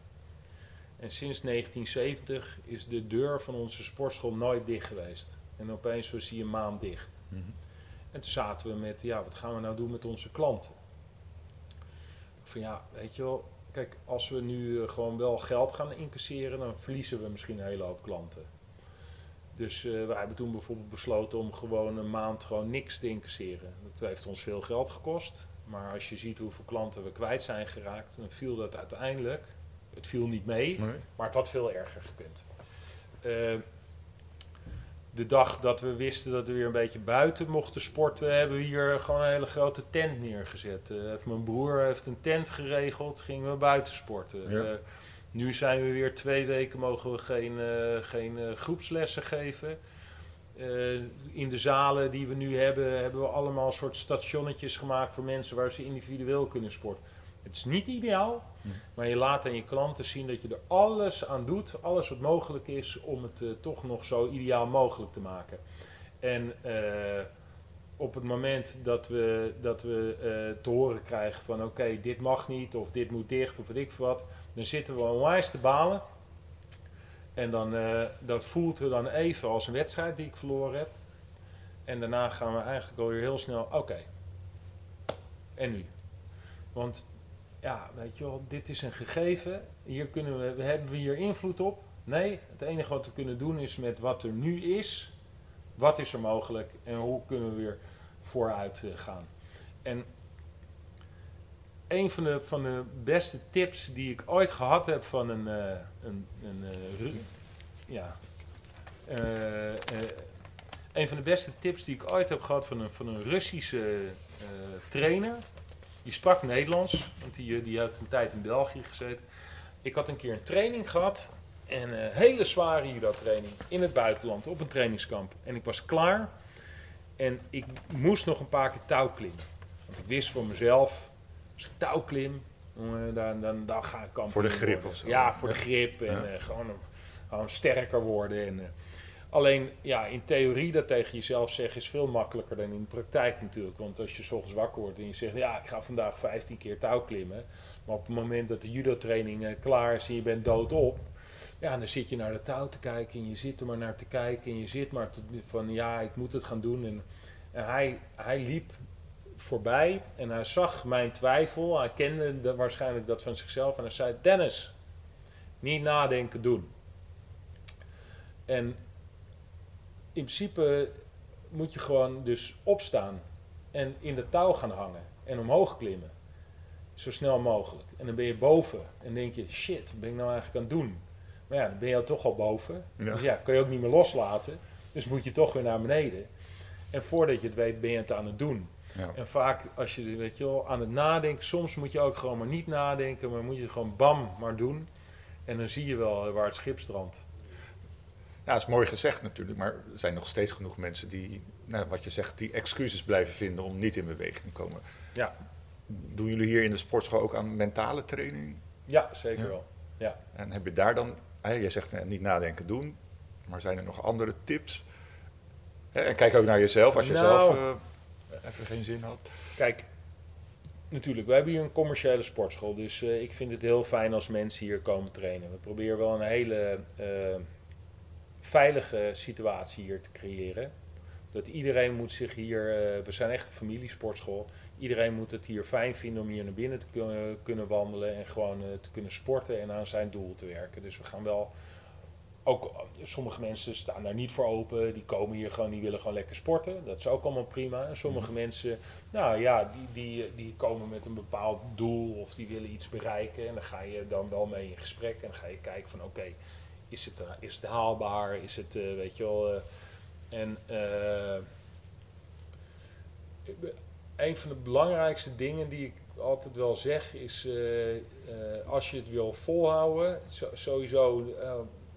En sinds 1970 is de deur van onze sportschool nooit dicht geweest. En opeens was hij een maand dicht. Mhm. En toen zaten we met, ja, wat gaan we nou doen met onze klanten? Van ja, weet je wel, kijk, als we nu eh, gewoon wel geld gaan incasseren, dan verliezen we misschien een hele hoop klanten. Dus eh, wij hebben toen bijvoorbeeld besloten om gewoon een maand gewoon niks te incasseren. Dat heeft ons veel geld gekost. Maar als je ziet hoeveel klanten we kwijt zijn geraakt, dan viel dat uiteindelijk. Het viel niet mee, Nee. maar het had veel erger gekund. Eh, de dag dat we wisten dat we weer een beetje buiten mochten sporten, hebben we hier gewoon een hele grote tent neergezet. Eh, heeft mijn broer heeft een tent geregeld, gingen we buiten sporten. Ja. Nu zijn we weer twee weken, mogen we geen, eh, geen eh, groepslessen geven. Eh, in de zalen die we nu hebben, hebben we allemaal soort stationnetjes gemaakt voor mensen waar ze individueel kunnen sporten. Het is niet ideaal, maar je laat aan je klanten zien dat je er alles aan doet, alles wat mogelijk is om het toch nog zo ideaal mogelijk te maken. En op het moment dat we, dat we te horen krijgen van oké, dit mag niet of dit moet dicht of weet ik wat, dan zitten we onwijs te balen. En dan, eh, dat voelt we dan even als een wedstrijd die ik verloren heb. En daarna gaan we eigenlijk alweer heel snel, oké. En nu? Want ja, weet je wel, dit is een gegeven. Hier kunnen we, hebben we hier invloed op? Nee, het enige wat we kunnen doen is met wat er nu is, wat is er mogelijk en hoe kunnen we weer vooruit eh, gaan. En een van de, van de beste tips die ik ooit gehad heb van een, eh, een, een Ru- ja, eh, een van de beste tips die ik ooit heb gehad van een, van een Russische trainer. Die sprak Nederlands, want die, die had een tijd in België gezeten. Ik had een keer een training gehad, een eh, hele zware judo-training in het buitenland, op een trainingskamp. En ik was klaar en ik moest nog een paar keer touw klimmen. Want ik wist voor mezelf, als ik touw klim, jongen, dan, dan, dan ga ik kampioen Voor de grip worden. of zo. Ja, voor de grip en Ja. eh, gewoon, gewoon sterker worden. En, eh, alleen, ja, in theorie dat tegen jezelf zeggen is veel makkelijker dan in de praktijk natuurlijk. Want als je 's ochtends wakker wordt en je zegt, ja, ik ga vandaag 15 keer touw klimmen. Maar op het moment dat de judo-training eh, klaar is en je bent doodop, ja, dan zit je naar de touw te kijken en je zit er maar naar te kijken en je zit maar te, van, ja, ik moet het gaan doen. En, en hij, hij liep voorbij en hij zag mijn twijfel. Hij kende de- waarschijnlijk dat van zichzelf en hij zei, Dennis, niet nadenken, doen. En in principe moet je gewoon dus opstaan en in de touw gaan hangen en omhoog klimmen. Zo snel mogelijk. En dan ben je boven en denk je, shit, wat ben ik nou eigenlijk aan het doen? Maar ja, dan ben je al toch al boven. Ja. Dus ja, kan je ook niet meer loslaten. Dus moet je toch weer naar beneden. En voordat je het weet, ben je het aan het doen. Ja. En vaak als je weet je wel, aan het nadenken, soms moet je ook gewoon maar niet nadenken, maar moet je gewoon bam maar doen. En dan zie je wel waar het schip strandt. Ja, dat is mooi gezegd natuurlijk, maar er zijn nog steeds genoeg mensen die, nou, wat je zegt, die excuses blijven vinden om niet in beweging te komen. Ja, Doen jullie hier in de sportschool ook aan mentale training? ja zeker Ja. wel. Ja. En heb je daar dan, hè, je zegt eh, niet nadenken doen, maar zijn er nog andere tips? Hè, en kijk ook naar jezelf als je Nou. zelf eh, even geen zin had. Kijk, natuurlijk, we hebben hier een commerciële sportschool. Dus eh, ik vind het heel fijn als mensen hier komen trainen. We proberen wel een hele eh, veilige situatie hier te creëren. Dat iedereen moet zich hier, eh, we zijn echt een familiesportschool. Iedereen moet het hier fijn vinden om hier naar binnen te kun- kunnen wandelen en gewoon eh, te kunnen sporten en aan zijn doel te werken. Dus we gaan wel, ook eh, sommige mensen staan daar niet voor open, die komen hier gewoon, die willen gewoon lekker sporten. Dat is ook allemaal prima. En sommige mensen, nou ja, die, die, die komen met een bepaald doel of die willen iets bereiken. En dan ga je dan wel mee in gesprek en dan ga je kijken van oké, is, het, eh, is het haalbaar? Is het, eh, weet je wel... en een van de belangrijkste dingen die ik altijd wel zeg is, als je het wil volhouden, sowieso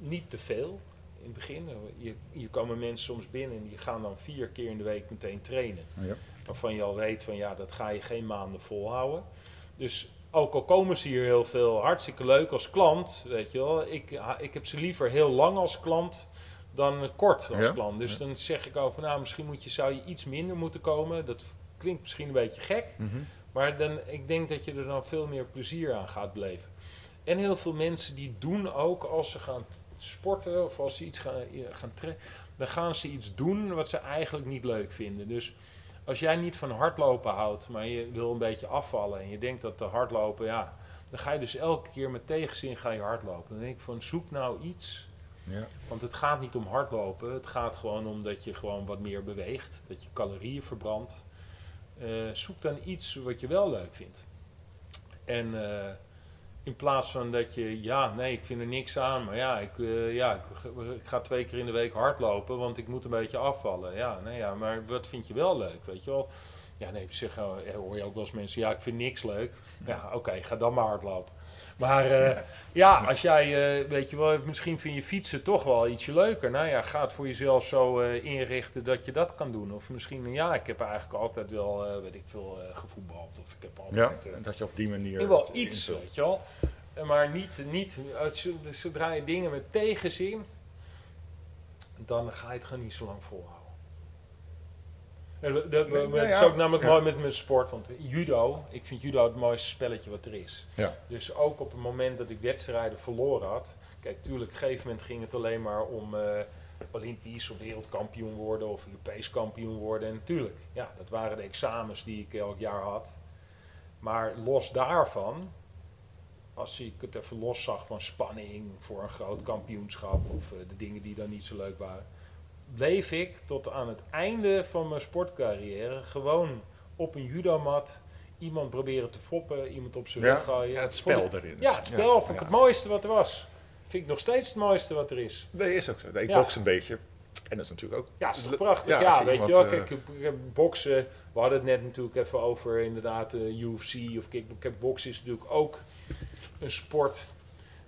niet te veel in het begin. Je, hier komen mensen soms binnen en die gaan dan vier keer in de week meteen trainen. Ja. Waarvan je al weet van ja, dat ga je geen maanden volhouden. Dus ook al komen ze hier heel veel, hartstikke leuk als klant, weet je wel. Ik, ik heb ze liever heel lang als klant dan kort als Ja, klant. Dus ja. dan zeg ik over, nou misschien moet je, zou je iets minder moeten komen. Dat klinkt misschien een beetje gek. Mhm. Maar dan, ik denk dat je er dan veel meer plezier aan gaat beleven. En heel veel mensen die doen ook als ze gaan sporten of als ze iets gaan, eh, gaan trainen, dan gaan ze iets doen wat ze eigenlijk niet leuk vinden. Dus als jij niet van hardlopen houdt, maar je wil een beetje afvallen en je denkt dat de hardlopen, ja, dan ga je dus elke keer met tegenzin ga je hardlopen. Dan denk ik van zoek nou iets Ja. want het gaat niet om hardlopen. Het gaat gewoon om dat je gewoon wat meer beweegt. Dat je calorieën verbrandt. Eh, zoek dan iets wat je wel leuk vindt. En eh, in plaats van dat je, ja, nee, ik vind er niks aan, maar ja, ik, eh, ja ik, ga twee keer in de week hardlopen, want ik moet een beetje afvallen. Ja, nee, ja, maar wat vind je wel leuk, weet je wel? Ja, nee, zeg, eh, hoor je ook wel eens mensen, ja, ik vind niks leuk. Ja, oké, ga dan maar hardlopen. Maar eh, ja, als jij, eh, weet je wel, misschien vind je fietsen toch wel ietsje leuker. Nou ja, ga het voor jezelf zo eh, inrichten dat je dat kan doen. Of misschien, ja, ik heb eigenlijk altijd wel, weet ik veel, gevoetbald. Of ik heb altijd... dat je op die manier... wel iets, invult. weet je wel. Maar niet, niet zodra je dingen met tegenzin, dan ga je het gewoon niet zo lang volhouden. En dat- dat- Nee, dat nou is ook namelijk ja. mooi met mijn sport, want judo, ik vind judo het mooiste spelletje wat er is. Ja. Dus ook op het moment dat ik wedstrijden verloren had, kijk, tuurlijk, op een gegeven moment ging het alleen maar om eh, Olympisch of wereldkampioen worden of Europees kampioen worden. En natuurlijk, ja, dat waren de examens die ik elk jaar had. Maar los daarvan, als ik het even los zag van spanning voor een groot kampioenschap of eh, de dingen die dan niet zo leuk waren, bleef ik tot aan het einde van mijn sportcarrière gewoon op een judomat iemand proberen te foppen, iemand op zijn Ja, rug gooien. ja, het spel ik- erin. Ja, het spel vond ik ja. het mooiste wat er was. Vind ik nog steeds het mooiste wat er is. Nee, is ook zo. Ik Ja. box een beetje. En dat is natuurlijk ook... Ja, is toch prachtig. ja, Ja, weet je wel. eh, Kijk, ik- ik- boksen, we hadden het net natuurlijk even over inderdaad eh, UFC of kick. Kijk, boksen is natuurlijk ook een sport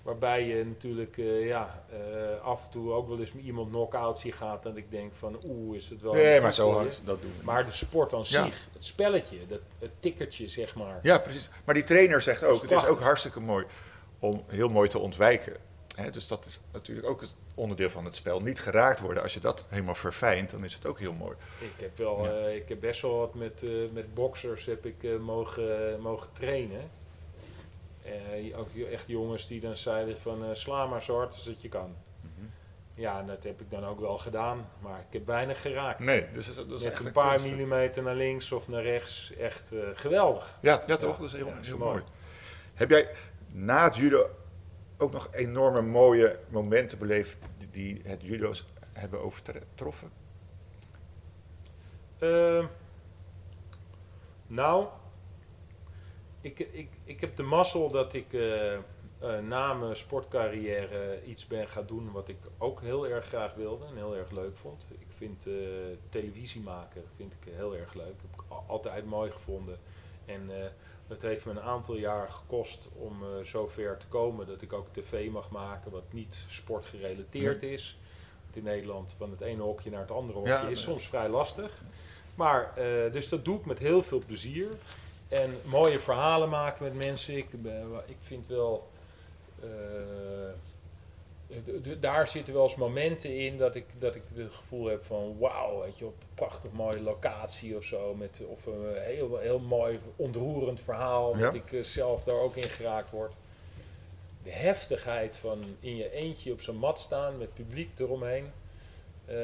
waarbij je natuurlijk eh, ja, eh, af en toe ook wel eens iemand knock-out ziet gaat. En ik denk van oeh, is het wel... Nee, maar zo hard dat doen we Maar de sport aan Ja. zich, het spelletje, dat, het tikkertje zeg maar. Ja, precies. Maar die trainer zegt is ook, het is ook hartstikke mooi om heel mooi te ontwijken. Dus dat is natuurlijk ook het onderdeel van het spel. Niet geraakt worden. Als je dat helemaal verfijnt, dan is het ook heel mooi. Ik heb, wel, Ja. eh, ik heb best wel wat met, met boxers heb ik, mogen, mogen trainen. Eh, ook echt jongens die dan zeiden van eh, sla maar zo hard als dat je kan. Mhm. Ja, en dat heb ik dan ook wel gedaan, maar ik heb weinig geraakt. Nee, dus dat is, Met echt een paar millimeter naar links of naar rechts, echt eh, geweldig. Ja, ja toch? Dat is heel, Ja, mooi. mooi. Heb jij na het judo ook nog enorme mooie momenten beleefd die, die het judo's hebben overtroffen? Ehm, nou, ik, ik, ik heb de mazzel dat ik eh, eh, na mijn sportcarrière iets ben gaan doen wat ik ook heel erg graag wilde en heel erg leuk vond. Ik vind eh, televisie maken vind ik heel erg leuk. Heb ik al- altijd mooi gevonden. En het heeft me een aantal jaar gekost om eh zover te komen dat ik ook tv mag maken wat niet sportgerelateerd is. Want in Nederland van het ene hokje naar het andere hokje Ja, is soms vrij lastig. Maar, dus dat doe ik met heel veel plezier. En mooie verhalen maken met mensen. Ik, ben- ik vind wel. eh, daar zitten wel eens momenten in dat ik, dat ik het gevoel heb van wauw, weet je, op een prachtig mooie locatie of zo. Met, of een heel, heel mooi ontroerend verhaal. Ja. Dat ik eh, zelf daar ook in geraakt word. De heftigheid van in je eentje op zo'n mat staan met publiek eromheen. eh,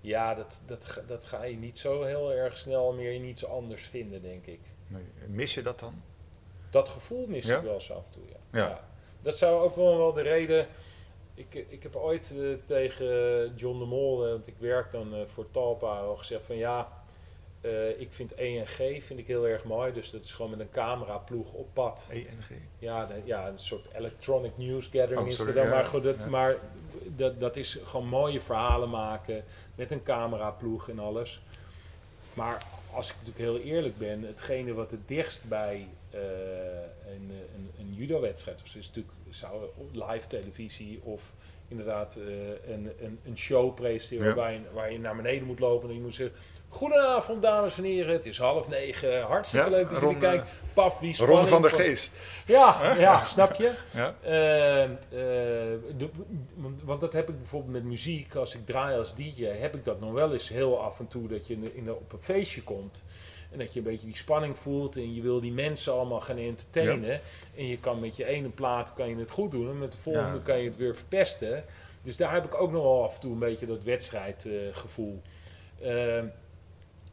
ja, dat, dat, ga- dat ga je niet zo heel erg snel meer in iets anders vinden, denk ik. Nee. Mis je dat dan? Dat gevoel mis Ja? ik wel eens af en toe, ja. Ja. Dat zou ook wel, wel de reden... Ik, ik heb ooit eh, tegen John de Mol, eh, want ik werk dan eh, voor Talpa, al gezegd van ja... ik vind ENG vind ik heel erg mooi, dus dat is gewoon met een cameraploeg op pad. ENG? Ja, de- ja, een soort electronic news gathering Oh, is er dan. ja, maar goed, dat, ja. maar dat, dat is gewoon mooie verhalen maken met een cameraploeg en alles. Maar als ik natuurlijk heel eerlijk ben, hetgene wat het dichtst bij eh, een, een, een judo-wedstrijd was, is natuurlijk zou live televisie of inderdaad eh, een, een, een show presenteren Ja. waar, je, waar je naar beneden moet lopen en je moet zeggen... Goedenavond dames en heren, het is half negen, hartstikke Ja, leuk dat jullie Ron, kijken. Paf, die Ron spanning van der Geest. ja, ja, snap je? Ja? Eh, eh, de- want, want dat heb ik bijvoorbeeld met muziek. Als ik draai als DJ, heb ik dat nog wel eens heel af en toe. Dat je in op een feestje komt. En dat je een beetje die spanning voelt. En je wil die mensen allemaal gaan entertainen. En je kan met je ene plaat kan je het goed doen. En met de volgende kan je het weer verpesten. Dus daar heb ik ook nog wel af en toe een beetje dat wedstrijdgevoel. Eh,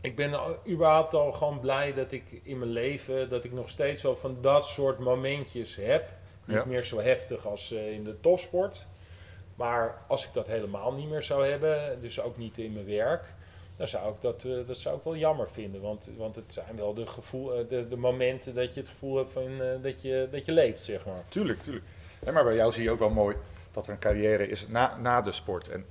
ik ben überhaupt al gewoon blij dat ik in mijn leven, dat ik nog steeds wel van dat soort momentjes heb. Niet Ja. meer zo heftig als eh, in de topsport. Maar als ik dat helemaal niet meer zou hebben, dus ook niet in mijn werk, dan zou ik dat, eh, dat zou ik wel jammer vinden. Want, want het zijn wel de, gevoel, eh, de, de momenten dat je het gevoel hebt van, dat, je, dat je leeft, zeg maar. Tuurlijk, tuurlijk. Maar bij jou zie je ook wel mooi dat er een carrière is na, na de sport. En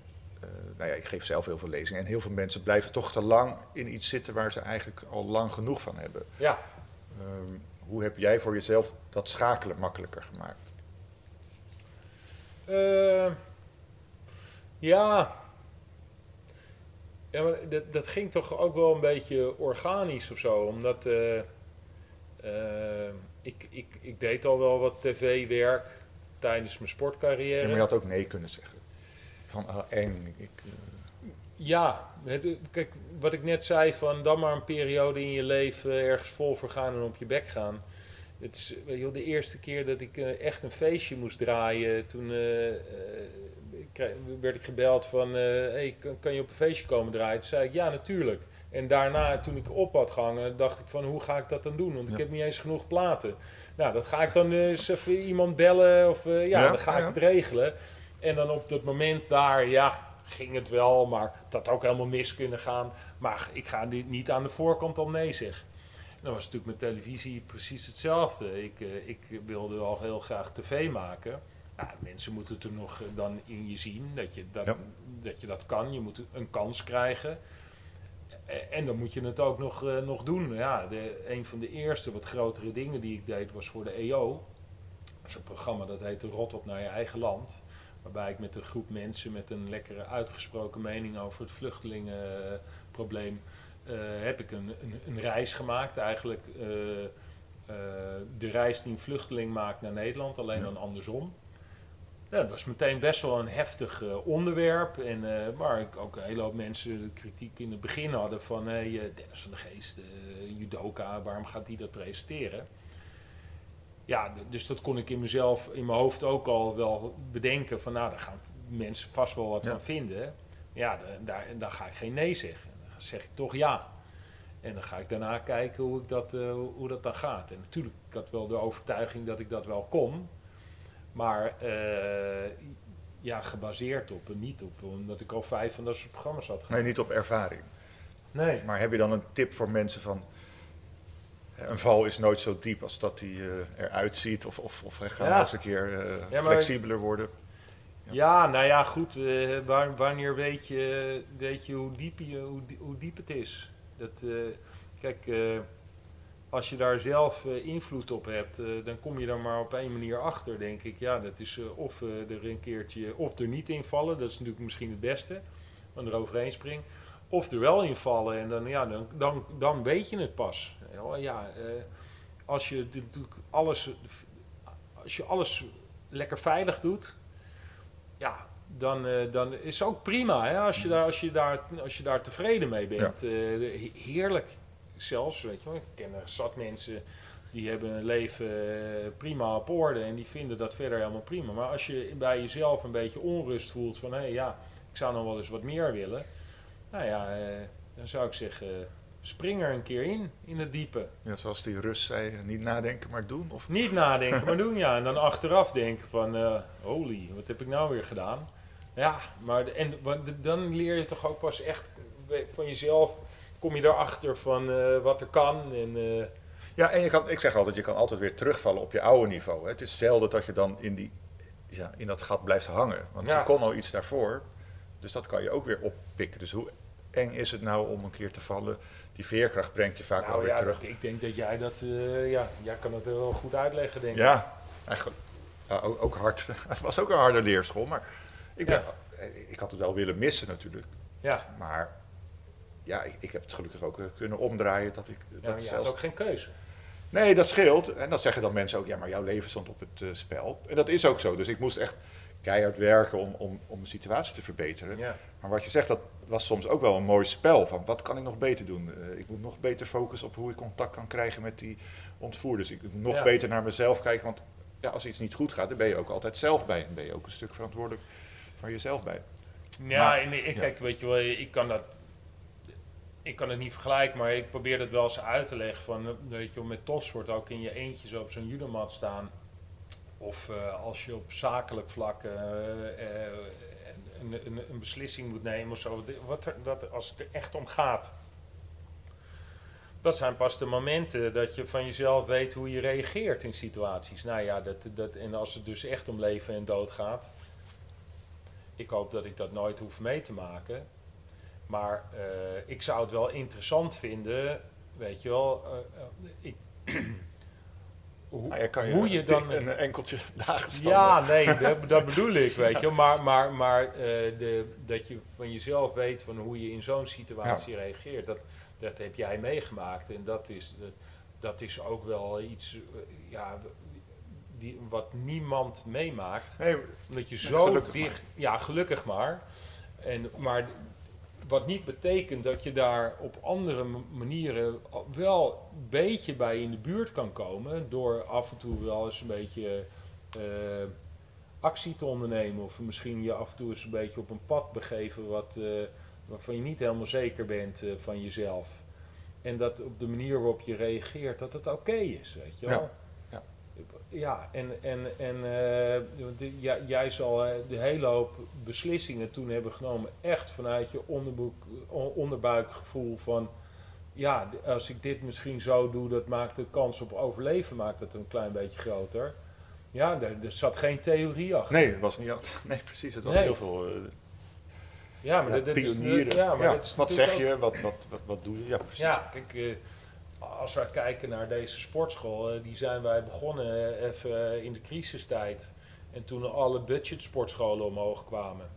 nou ja, ik geef zelf heel veel lezingen. En heel veel mensen blijven toch te lang in iets zitten waar ze eigenlijk al lang genoeg van hebben. Ja, Ehm, hoe heb jij voor jezelf dat schakelen makkelijker gemaakt? Eh, ja. Ja, maar dat, dat ging toch ook wel een beetje organisch of zo. Omdat eh, eh, ik, ik, ik deed al wel wat tv-werk tijdens mijn Ja, sportcarrière. maar je had ook nee kunnen zeggen. Van ah, ik, eh, Ja, het, kijk, wat ik net zei, van dan maar een periode in je leven ergens vol voor gaan en op je bek gaan. Het is wel, de eerste keer dat ik eh, echt een feestje moest draaien, toen eh, werd ik gebeld van, hey, kan, kan je op een feestje komen draaien? Toen zei ik, ja, natuurlijk. En daarna, toen ik op had gehangen, dacht ik van, hoe ga ik dat dan doen? Want ik heb niet eens genoeg platen. Nou, dan ga ik dan eens even iemand bellen of ja, Ja, dan ga ja, ik het regelen. En dan op dat moment daar, ja, ging het wel, maar dat had ook helemaal mis kunnen gaan. Maar ik ga niet aan de voorkant al nee zeggen. En dan was natuurlijk met televisie precies hetzelfde. Ik, eh, ik wilde al heel graag tv maken. Ja, mensen moeten het er nog eh, dan in je zien dat je dat, Ja. dat, je dat kan. Je moet een kans krijgen. Eh, En dan moet je het ook nog, nog doen. Ja, de, een van de eerste wat grotere dingen die ik deed was voor de EO. Dat is een programma dat heette Rot op naar je eigen land. Waarbij ik met een groep mensen met een lekkere uitgesproken mening over het vluchtelingenprobleem eh, heb ik een, een, een reis gemaakt. Eigenlijk eh, eh, de reis die een vluchteling maakt naar Nederland, alleen Ja. dan andersom. Ja, dat was meteen best wel een heftig onderwerp. En, waar ik ook een hele hoop mensen de kritiek in het begin hadden van hey, Dennis van de Geest, judoka, waarom gaat die dat presenteren? Ja, dus dat kon ik in mezelf, in mijn hoofd ook al wel bedenken van nou, daar gaan mensen vast wel wat Ja. van vinden. Ja, da- daar, dan ga ik geen nee zeggen. Dan zeg ik toch ja. En dan ga ik daarna kijken hoe, ik dat, eh, hoe dat dan gaat. En natuurlijk, ik had wel de overtuiging dat ik dat wel kon. Maar eh, ja, gebaseerd op en niet op, omdat ik al vijf van dat soort programma's had gedaan. nee, niet op ervaring. Nee. Maar heb je dan een tip voor mensen van... Een val is nooit zo diep als dat die eh, eruit ziet. Of, of, of hij gaat Ja. nog eens een keer eh, Ja, flexibeler worden. Ja, nou ja, goed. eh, wanneer weet je, weet je, hoe, diep je hoe, hoe diep het is? Dat, kijk, als je daar zelf invloed op hebt, dan kom je daar maar op één manier achter, denk ik. Ja, dat is of er een keertje, of er niet invallen. Dat is natuurlijk misschien het beste, dan er overheen spring. Of er wel invallen en dan, ja, dan, dan, dan weet je het pas. Ja, Ja, eh, als je natuurlijk alles, als je alles lekker veilig doet, ja, dan, eh, dan is het ook prima. Hè? Als, je daar, als, je daar, als je daar tevreden mee bent. Eh, he- heerlijk. Zelfs, weet je wel. Ik ken er zat mensen die hebben een leven prima op orde en die vinden dat verder helemaal prima. Maar als je bij jezelf een beetje onrust voelt van hé ja, ik zou nog wel eens wat meer willen. Nou ja, dan zou ik zeggen, spring er een keer in, in het diepe. Ja, zoals die Rus zei, niet nadenken maar doen. Of, Niet nadenken, maar doen ja. En dan achteraf denken van, eh, holy, wat heb ik nou weer gedaan? Ja, maar en, dan leer je toch ook pas echt van jezelf, kom je erachter van eh, wat er kan. En, eh, Ja, en je kan, ik zeg altijd, je kan altijd weer terugvallen op je oude niveau. hè. Het is zelden dat je dan in, die, ja, in dat gat blijft hangen. Want Ja. je kon al iets daarvoor, dus dat kan je ook weer oppikken. Dus hoe eng is het nou om een keer te vallen? Die veerkracht brengt je vaak wel nou weer ja, terug. ik denk dat jij dat, eh, ja, jij kan het wel goed uitleggen, denk ik. Ja, eigenlijk ook, ook hard. Het was ook een harde leerschool, maar ik, ben, ik had het wel willen missen natuurlijk. Ja, Maar ja, ik, ik heb het gelukkig ook eh, kunnen omdraaien dat ik ja dat je had ook geen keuze. Nee, dat scheelt. En dat zeggen dan mensen ook, ja, maar jouw leven stond op het eh, spel. En dat is ook zo. Dus ik moest echt keihard werken om, om, om de situatie te verbeteren. Ja. Maar wat je zegt, dat was soms ook wel een mooi spel. Van wat kan ik nog beter doen? Eh, ik moet nog beter focussen op hoe ik contact kan krijgen met die ontvoerders. Ik moet nog Ja. beter naar mezelf kijken. Want ja, als iets niet goed gaat, dan ben je ook altijd zelf bij. En ben je ook een stuk verantwoordelijk van jezelf bij. Ja, Maar- en ja. kijk, weet je wel, ik kan dat. Ik kan het niet vergelijken, maar ik probeer het wel eens uit te leggen. Van, weet je wel, met topsport ook in je eentje zo op zo'n judomat staan. Of eh, als je op zakelijk vlak eh, een, een, een, beslissing moet nemen of zo. Wat dat, als het er echt om gaat. Dat zijn pas de momenten dat je van jezelf weet hoe je reageert in situaties. Nou ja, dat, dat, en als het dus echt om leven en dood gaat. Ik hoop dat ik dat nooit hoef mee te maken. Maar eh, ik zou het wel interessant vinden, weet je wel. eh, eh, ik, ja, kan je, hoe je dan. een enkeltje dagen staan. Ja, nee, dat, dat bedoel ik, weet je. Maar, maar, maar eh, de, dat je van jezelf weet van hoe je in zo'n situatie reageert, dat, dat heb jij meegemaakt. En dat is, eh, dat is ook wel iets eh, ja, die, wat niemand meemaakt. Nee, Omdat je zo dicht... Ja, gelukkig maar. En, maar wat niet betekent dat je daar op andere manieren wel een beetje bij in de buurt kan komen. Door af en toe wel eens een beetje eh, actie te ondernemen. Of misschien je af en toe eens een beetje op een pad begeven wat, eh, waarvan je niet helemaal zeker bent eh, van jezelf. En dat op de manier waarop je reageert, dat het oké is, weet je wel. Ja. En, en, en eh, de- ja, jij zal eh, de hele hoop beslissingen toen hebben genomen, echt vanuit je onderboek, onderbuikgevoel van, ja, als ik dit misschien zo doe, dat maakt de kans op overleven maakt het een klein beetje groter. Ja, er, er zat geen theorie achter. nee, het was niet altijd. Nee, precies. Het was Nee. heel veel. eh, ja, maar ja, dat, ja, maar Ja, dat is wat zeg je? Wat, wat, wat, wat doe je? Ja, precies. Ja, kijk, als wij kijken naar deze sportschool, eh, die zijn wij begonnen eh, even eh, in de crisistijd. En toen alle budgetsportscholen omhoog kwamen.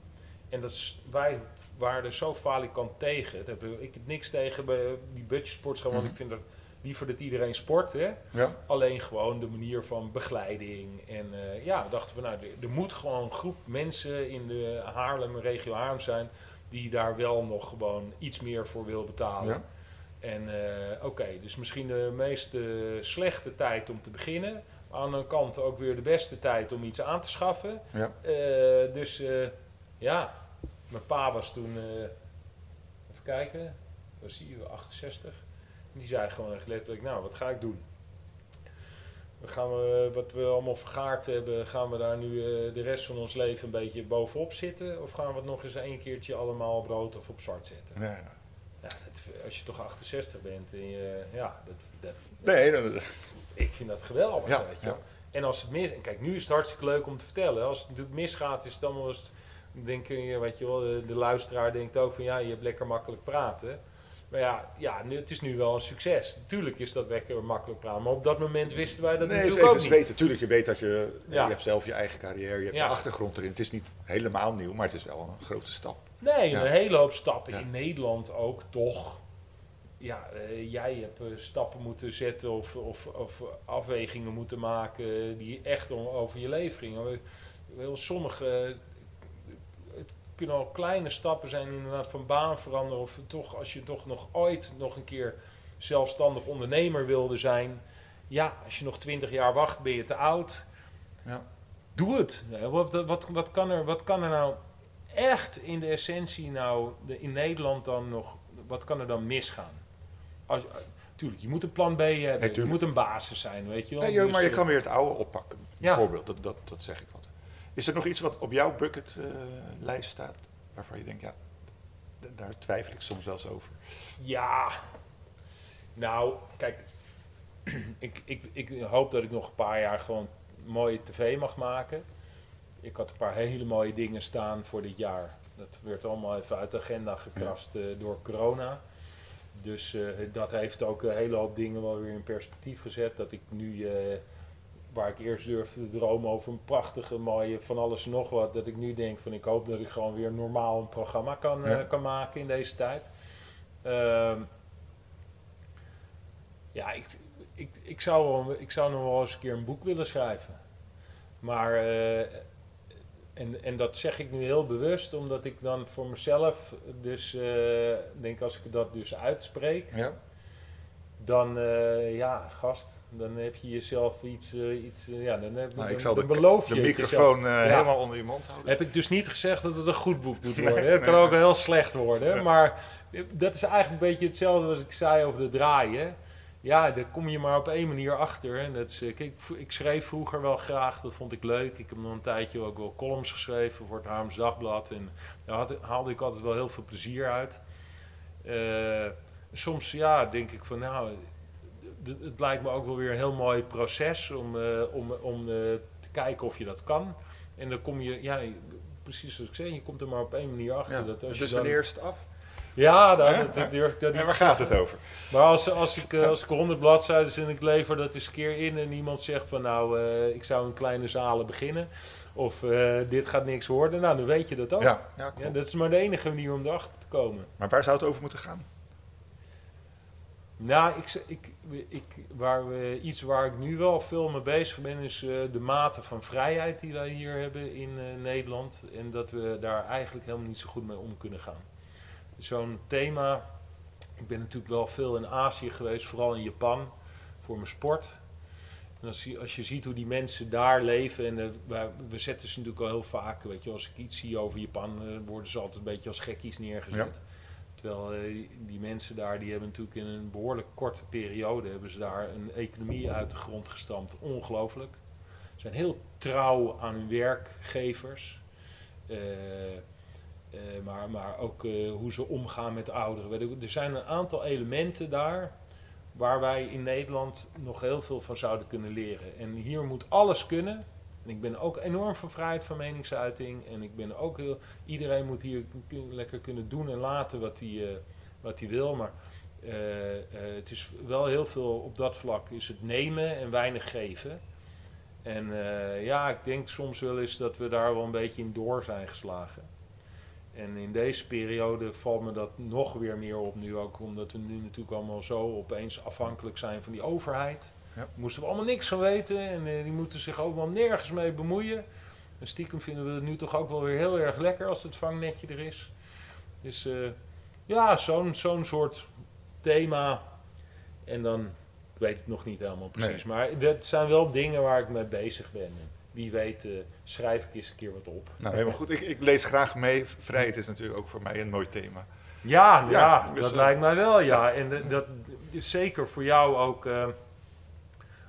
En dat is, wij waren er zo falikant tegen. Dat heb ik, ik heb niks tegen die budgetsportschool, want Mhm. ik vind het liever dat iedereen sport. Hè? Ja. Alleen gewoon de manier van begeleiding. En eh, ja, dachten we, nou, er, er moet gewoon een groep mensen in de Haarlem, regio Haarlem zijn, die daar wel nog gewoon iets meer voor wil betalen. Ja. En eh, oké, dus misschien de meest eh, slechte tijd om te beginnen. Maar aan de andere kant ook weer de beste tijd om iets aan te schaffen. Ja. Eh, dus ja, mijn pa was toen, even kijken, was hij 68. En die zei gewoon echt letterlijk, nou wat ga ik doen? Gaan we, wat we allemaal vergaard hebben, gaan we daar nu de rest van ons leven een beetje bovenop zitten? Of gaan we het nog eens een keertje allemaal op rood of op zwart zetten? Ja, ja. Ja, dat- als je toch 68 bent, en je, ja, dat, dat, Nee, dat, ik vind dat geweldig. Ja, weet je. ja. En als het mis, en kijk, nu is het hartstikke leuk om te vertellen. Als het natuurlijk misgaat, is het dan wel eens, denk je, weet je wel, de, de luisteraar denkt ook van ja, je hebt lekker makkelijk praten. Maar ja, ja nu, het is nu wel een succes. Natuurlijk is dat lekker makkelijk praten. Maar op dat moment wisten wij dat nee, natuurlijk even ook niet. zweten. Tuurlijk, je weet dat je... Ja. Je hebt zelf je eigen carrière, je hebt een achtergrond erin. Het is niet helemaal nieuw, maar het is wel een grote stap. Nee, Ja. een hele hoop stappen. Ja. In Nederland ook toch. Ja, eh, jij hebt eh, stappen moeten zetten of, of, of afwegingen moeten maken die echt om, over je leven gingen. Wel, sommige, het kunnen al kleine stappen zijn inderdaad van baan veranderen. Of toch, als je toch nog ooit nog een keer zelfstandig ondernemer wilde zijn. Ja, als je nog twintig jaar wacht, ben je te oud. Ja. Doe het. Wat, wat, wat, kan er, wat kan er nou echt in de essentie nou de, in Nederland dan nog, wat kan er dan misgaan? Als, eh, tuurlijk, je moet een plan B hebben, je moet een basis zijn, weet je wel. Nee, joh, Dus, maar je eh, kan weer het oude oppakken. Ja. Bijvoorbeeld, dat, dat, dat zeg ik altijd. Is er nog iets wat op jouw bucketlijst staat, waarvan je denkt, ja, daar twijfel ik soms wel eens over. Ja, nou, kijk, ik, ik, ik hoop dat ik nog een paar jaar gewoon mooie tv mag maken. Ik had een paar hele mooie dingen staan voor dit jaar. Dat werd allemaal even uit de agenda gekrast eh, door corona. Dus eh, dat heeft ook een hele hoop dingen wel weer in perspectief gezet. Dat ik nu, eh, waar ik eerst durfde te dromen over een prachtige, mooie van alles en nog wat. Dat ik nu denk van ik hoop dat ik gewoon weer normaal een programma kan, kan maken in deze tijd. Ehm, ja, ik, ik, ik, zou wel, ik zou nog wel eens een keer een boek willen schrijven. Maar, en, en dat zeg ik nu heel bewust, omdat ik dan voor mezelf, dus eh, denk als ik dat dus uitspreek, Ja? dan, eh, ja, gast, dan heb je jezelf iets, eh, iets ja, dan, heb, Nou, ik zal de, beloof je de microfoon Ja. helemaal onder je mond houden. Heb ik dus niet gezegd dat het een goed boek moet worden. Nee, het kan nee, ook nee. heel slecht worden. Maar dat is eigenlijk een beetje hetzelfde als ik zei over de draaien. Ja, daar kom je maar op één manier achter. En dat is, v- ik schreef vroeger wel graag, dat vond ik leuk. Ik heb nog een tijdje ook wel columns geschreven voor het Haarlems Dagblad. En daar had, haalde ik altijd wel heel veel plezier uit. Eh, soms ja, denk ik van nou, het lijkt me ook wel weer een heel mooi proces om, eh, om, om eh, te kijken of je dat kan. En dan kom je, ja, precies zoals ik zei, je komt er maar op één manier achter. Ja. Dat als Dus je dan- wanneer is het af? Ja, nou, dat, dat durf ik dat En niet waar gaat het over? Maar als, als, ik, eh, als ik 100 bladzijden en ik lever dat eens een keer in en iemand zegt van nou, eh, ik zou in kleine zalen beginnen of eh, dit gaat niks worden, nou dan weet je dat ook. Ja, ja, Ja, klopt. dat is maar de enige manier om erachter te komen. Maar waar zou het over moeten gaan? Nou, ik, ik, ik, waar we, iets waar ik nu wel veel mee bezig ben, is eh, de mate van vrijheid die wij hier hebben in eh, Nederland. En dat we daar eigenlijk helemaal niet zo goed mee om kunnen gaan. Zo'n thema. Ik ben natuurlijk wel veel in Azië geweest, vooral in Japan, voor mijn sport. En als je, als je ziet hoe die mensen daar leven, en eh, we zetten ze natuurlijk al heel vaak, weet je, als ik iets zie over Japan, eh, worden ze altijd een beetje als gekkies neergezet. Terwijl eh, die mensen daar, die hebben natuurlijk in een behoorlijk korte periode, hebben ze daar een economie uit de grond gestampt. Ongelooflijk. Ze zijn heel trouw aan hun werkgevers. Eh, maar, maar ook eh, hoe ze omgaan met ouderen. Er zijn een aantal elementen daar waar wij in Nederland nog heel veel van zouden kunnen leren. En hier moet alles kunnen. En ik ben ook enorm van vrijheid van meningsuiting. En ik ben ook heel. Iedereen moet hier lekker kunnen doen en laten wat hij, eh, wat hij wil. Maar eh, eh, het is wel heel veel op dat vlak is het nemen en weinig geven. En eh, ja, ik denk soms wel eens dat we daar wel een beetje in door zijn geslagen. En in deze periode valt me dat nog weer meer op nu ook, omdat we nu natuurlijk allemaal zo opeens afhankelijk zijn van die overheid. Ja. Daar moesten we allemaal niks van weten en eh, die moeten zich allemaal nergens mee bemoeien. En stiekem vinden we het nu toch ook wel weer heel erg lekker als het vangnetje er is. Dus eh, ja, zo'n zo'n soort thema. En dan, ik weet het nog niet helemaal precies, maar dat zijn wel dingen waar ik mee bezig ben. Wie weet eh, schrijf ik eens een keer wat op. Nou, helemaal goed. Ik, ik lees graag mee. Vrijheid is natuurlijk ook voor mij een mooi thema. Ja, ja, Ja, dus, dat eh, lijkt mij wel, ja. En de- dat is zeker voor jou ook, eh,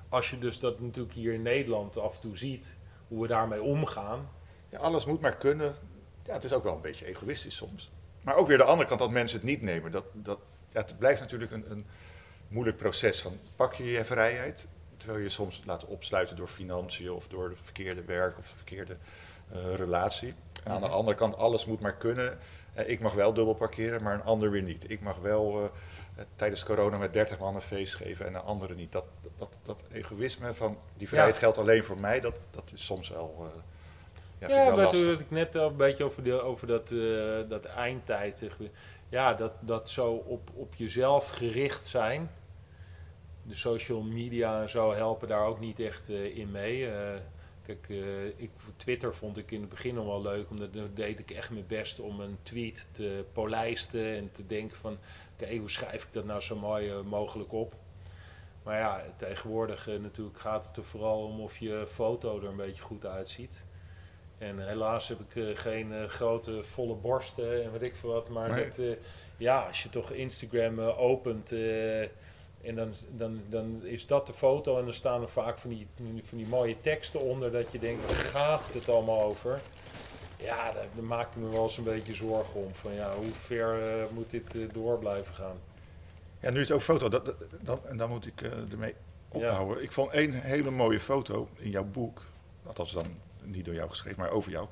als je dus dat natuurlijk hier in Nederland af en toe ziet, hoe we daarmee omgaan. Ja, alles moet maar kunnen. Ja, het is ook wel een beetje egoïstisch soms. Maar ook weer de andere kant dat mensen het niet nemen. Dat, dat, ja, het blijft natuurlijk een, een moeilijk proces van pak je je vrijheid, terwijl je soms laat opsluiten door financiën of door het verkeerde werk of de verkeerde eh, relatie. En aan de andere kant, alles moet maar kunnen. Eh, ik mag wel dubbel parkeren, maar een ander weer niet. Ik mag wel eh, tijdens corona met 30 man een feest geven en een andere niet. Dat, dat, dat egoïsme van die vrijheid Ja. geldt alleen voor mij, dat, dat is soms wel, ja, Ja, wel wat ik net al een beetje over, de, over dat, dat eindtijd. Ja, dat, dat zo op, op jezelf gericht zijn. De social media en zo helpen daar ook niet echt eh, in mee. Eh, kijk, eh, ik, Twitter vond ik in het begin nog wel leuk, omdat dan deed ik echt mijn best om een tweet te polijsten en te denken van, oké, hoe schrijf ik dat nou zo mooi mogelijk op? Maar ja, tegenwoordig natuurlijk gaat het er vooral om of je foto er een beetje goed uitziet. En helaas heb ik geen grote volle borsten en weet ik veel wat. Maar Nee. dat, ja, als je toch Instagram opent en dan, dan, dan is dat de foto en dan staan er vaak van die, van die mooie teksten onder dat je denkt, waar gaat het allemaal over? Ja, daar, daar maak ik me wel eens een beetje zorgen om. Van ja, hoe ver eh, moet dit eh, door blijven gaan? Ja, nu het ook foto, dat, dat, dat- en dan moet ik eh, ermee ophouden. Ik vond één hele mooie foto in jouw boek, althans dan niet door jou geschreven, maar over jou.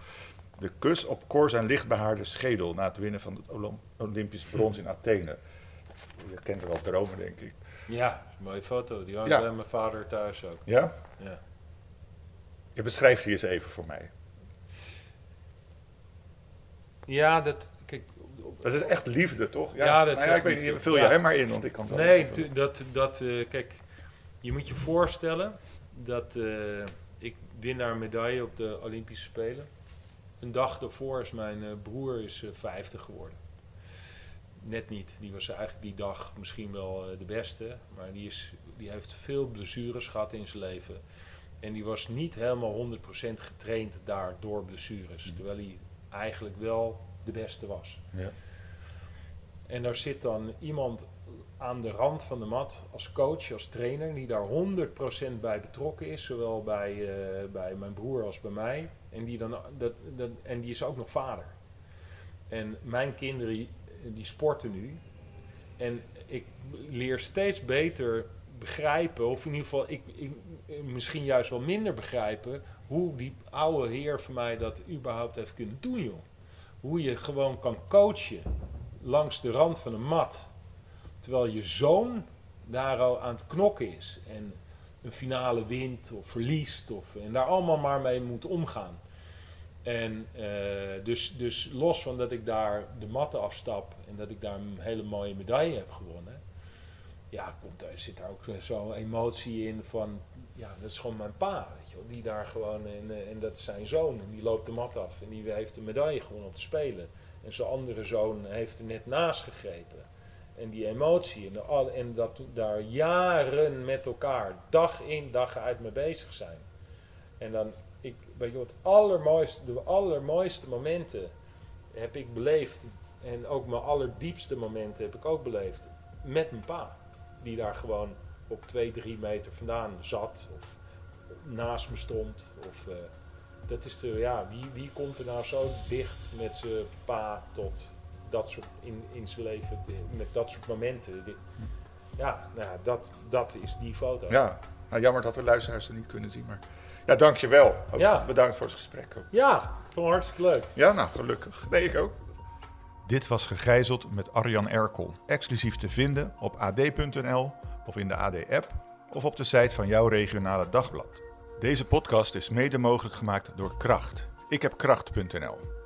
De kus op Cor zijn lichtbehaarde schedel na het winnen van het Olymp- Olympisch brons in Athene. Je kent er wel dromen, denk ik. Ja, mooie foto. Die hangt Ja. bij mijn vader thuis ook. Ja? Ja. Je beschrijft die eens even voor mij. Ja, dat. Kijk, Dat is echt liefde, toch? Ja, dat is ja, echt ik weet niet, vul je Ja. hem maar in, want ik kan het Nee, even dat, dat eh, kijk, je moet je voorstellen dat eh, ik win daar een medaille op de Olympische Spelen. Een dag daarvoor is mijn eh, broer is, eh, 50 geworden. Net niet. Die was eigenlijk die dag misschien wel eh, de beste. Maar die, is, die heeft veel blessures gehad in zijn leven. En die was niet helemaal 100% getraind daar door blessures. Terwijl hij eigenlijk wel de beste was. Ja. En daar zit dan iemand aan de rand van de mat als coach, als trainer, die daar 100% bij betrokken is, zowel bij, eh, bij mijn broer als bij mij. En die, dan, dat, dat, en die is ook nog vader. En mijn kinderen die, sporten nu. En ik leer steeds beter begrijpen, of in ieder geval ik, ik, misschien juist wel minder begrijpen, hoe die oude heer van mij dat überhaupt heeft kunnen doen, joh. Hoe je gewoon kan coachen langs de rand van een mat, terwijl je zoon daar al aan het knokken is en een finale wint of verliest of, en daar allemaal maar mee moet omgaan. En eh, dus, dus los van dat ik daar de matten afstap en dat ik daar een hele mooie medaille heb gewonnen, ja, komt, er zit daar ook zo'n emotie in van, ja, dat is gewoon mijn pa, weet je die daar gewoon, en, eh, en dat is zijn zoon, en die loopt de mat af en die heeft een medaille gewonnen op de Spelen. En zijn andere zoon heeft er net naast gegrepen. En die emotie en, de, en dat daar jaren met elkaar, dag in dag uit mee bezig zijn. En dan, weet je het allermooiste, de allermooiste momenten heb ik beleefd. En ook mijn allerdiepste momenten heb ik ook beleefd. Met mijn pa. Die daar gewoon op twee, drie meter vandaan zat. Of naast me stond. Of, eh, dat is de, ja, wie, wie komt er nou zo dicht met zijn pa tot dat soort, in, in zijn leven, met dat soort momenten. Ja, nou, ja, dat, dat is die foto. Ja, nou, jammer dat de luisteraars er niet kunnen zien. Maar ja, dankjewel. Ook Ja. Bedankt voor het gesprek. Ook. Ja, ik vond het hartstikke leuk. Ja, nou, gelukkig. Nee, ik ook. Dit was Gegijzeld met Arjan Erkel. Exclusief te vinden op ad.nl of in de AD-app of op de site van jouw regionale dagblad. Deze podcast is mede mogelijk gemaakt door Kracht. Ik heb kracht.nl.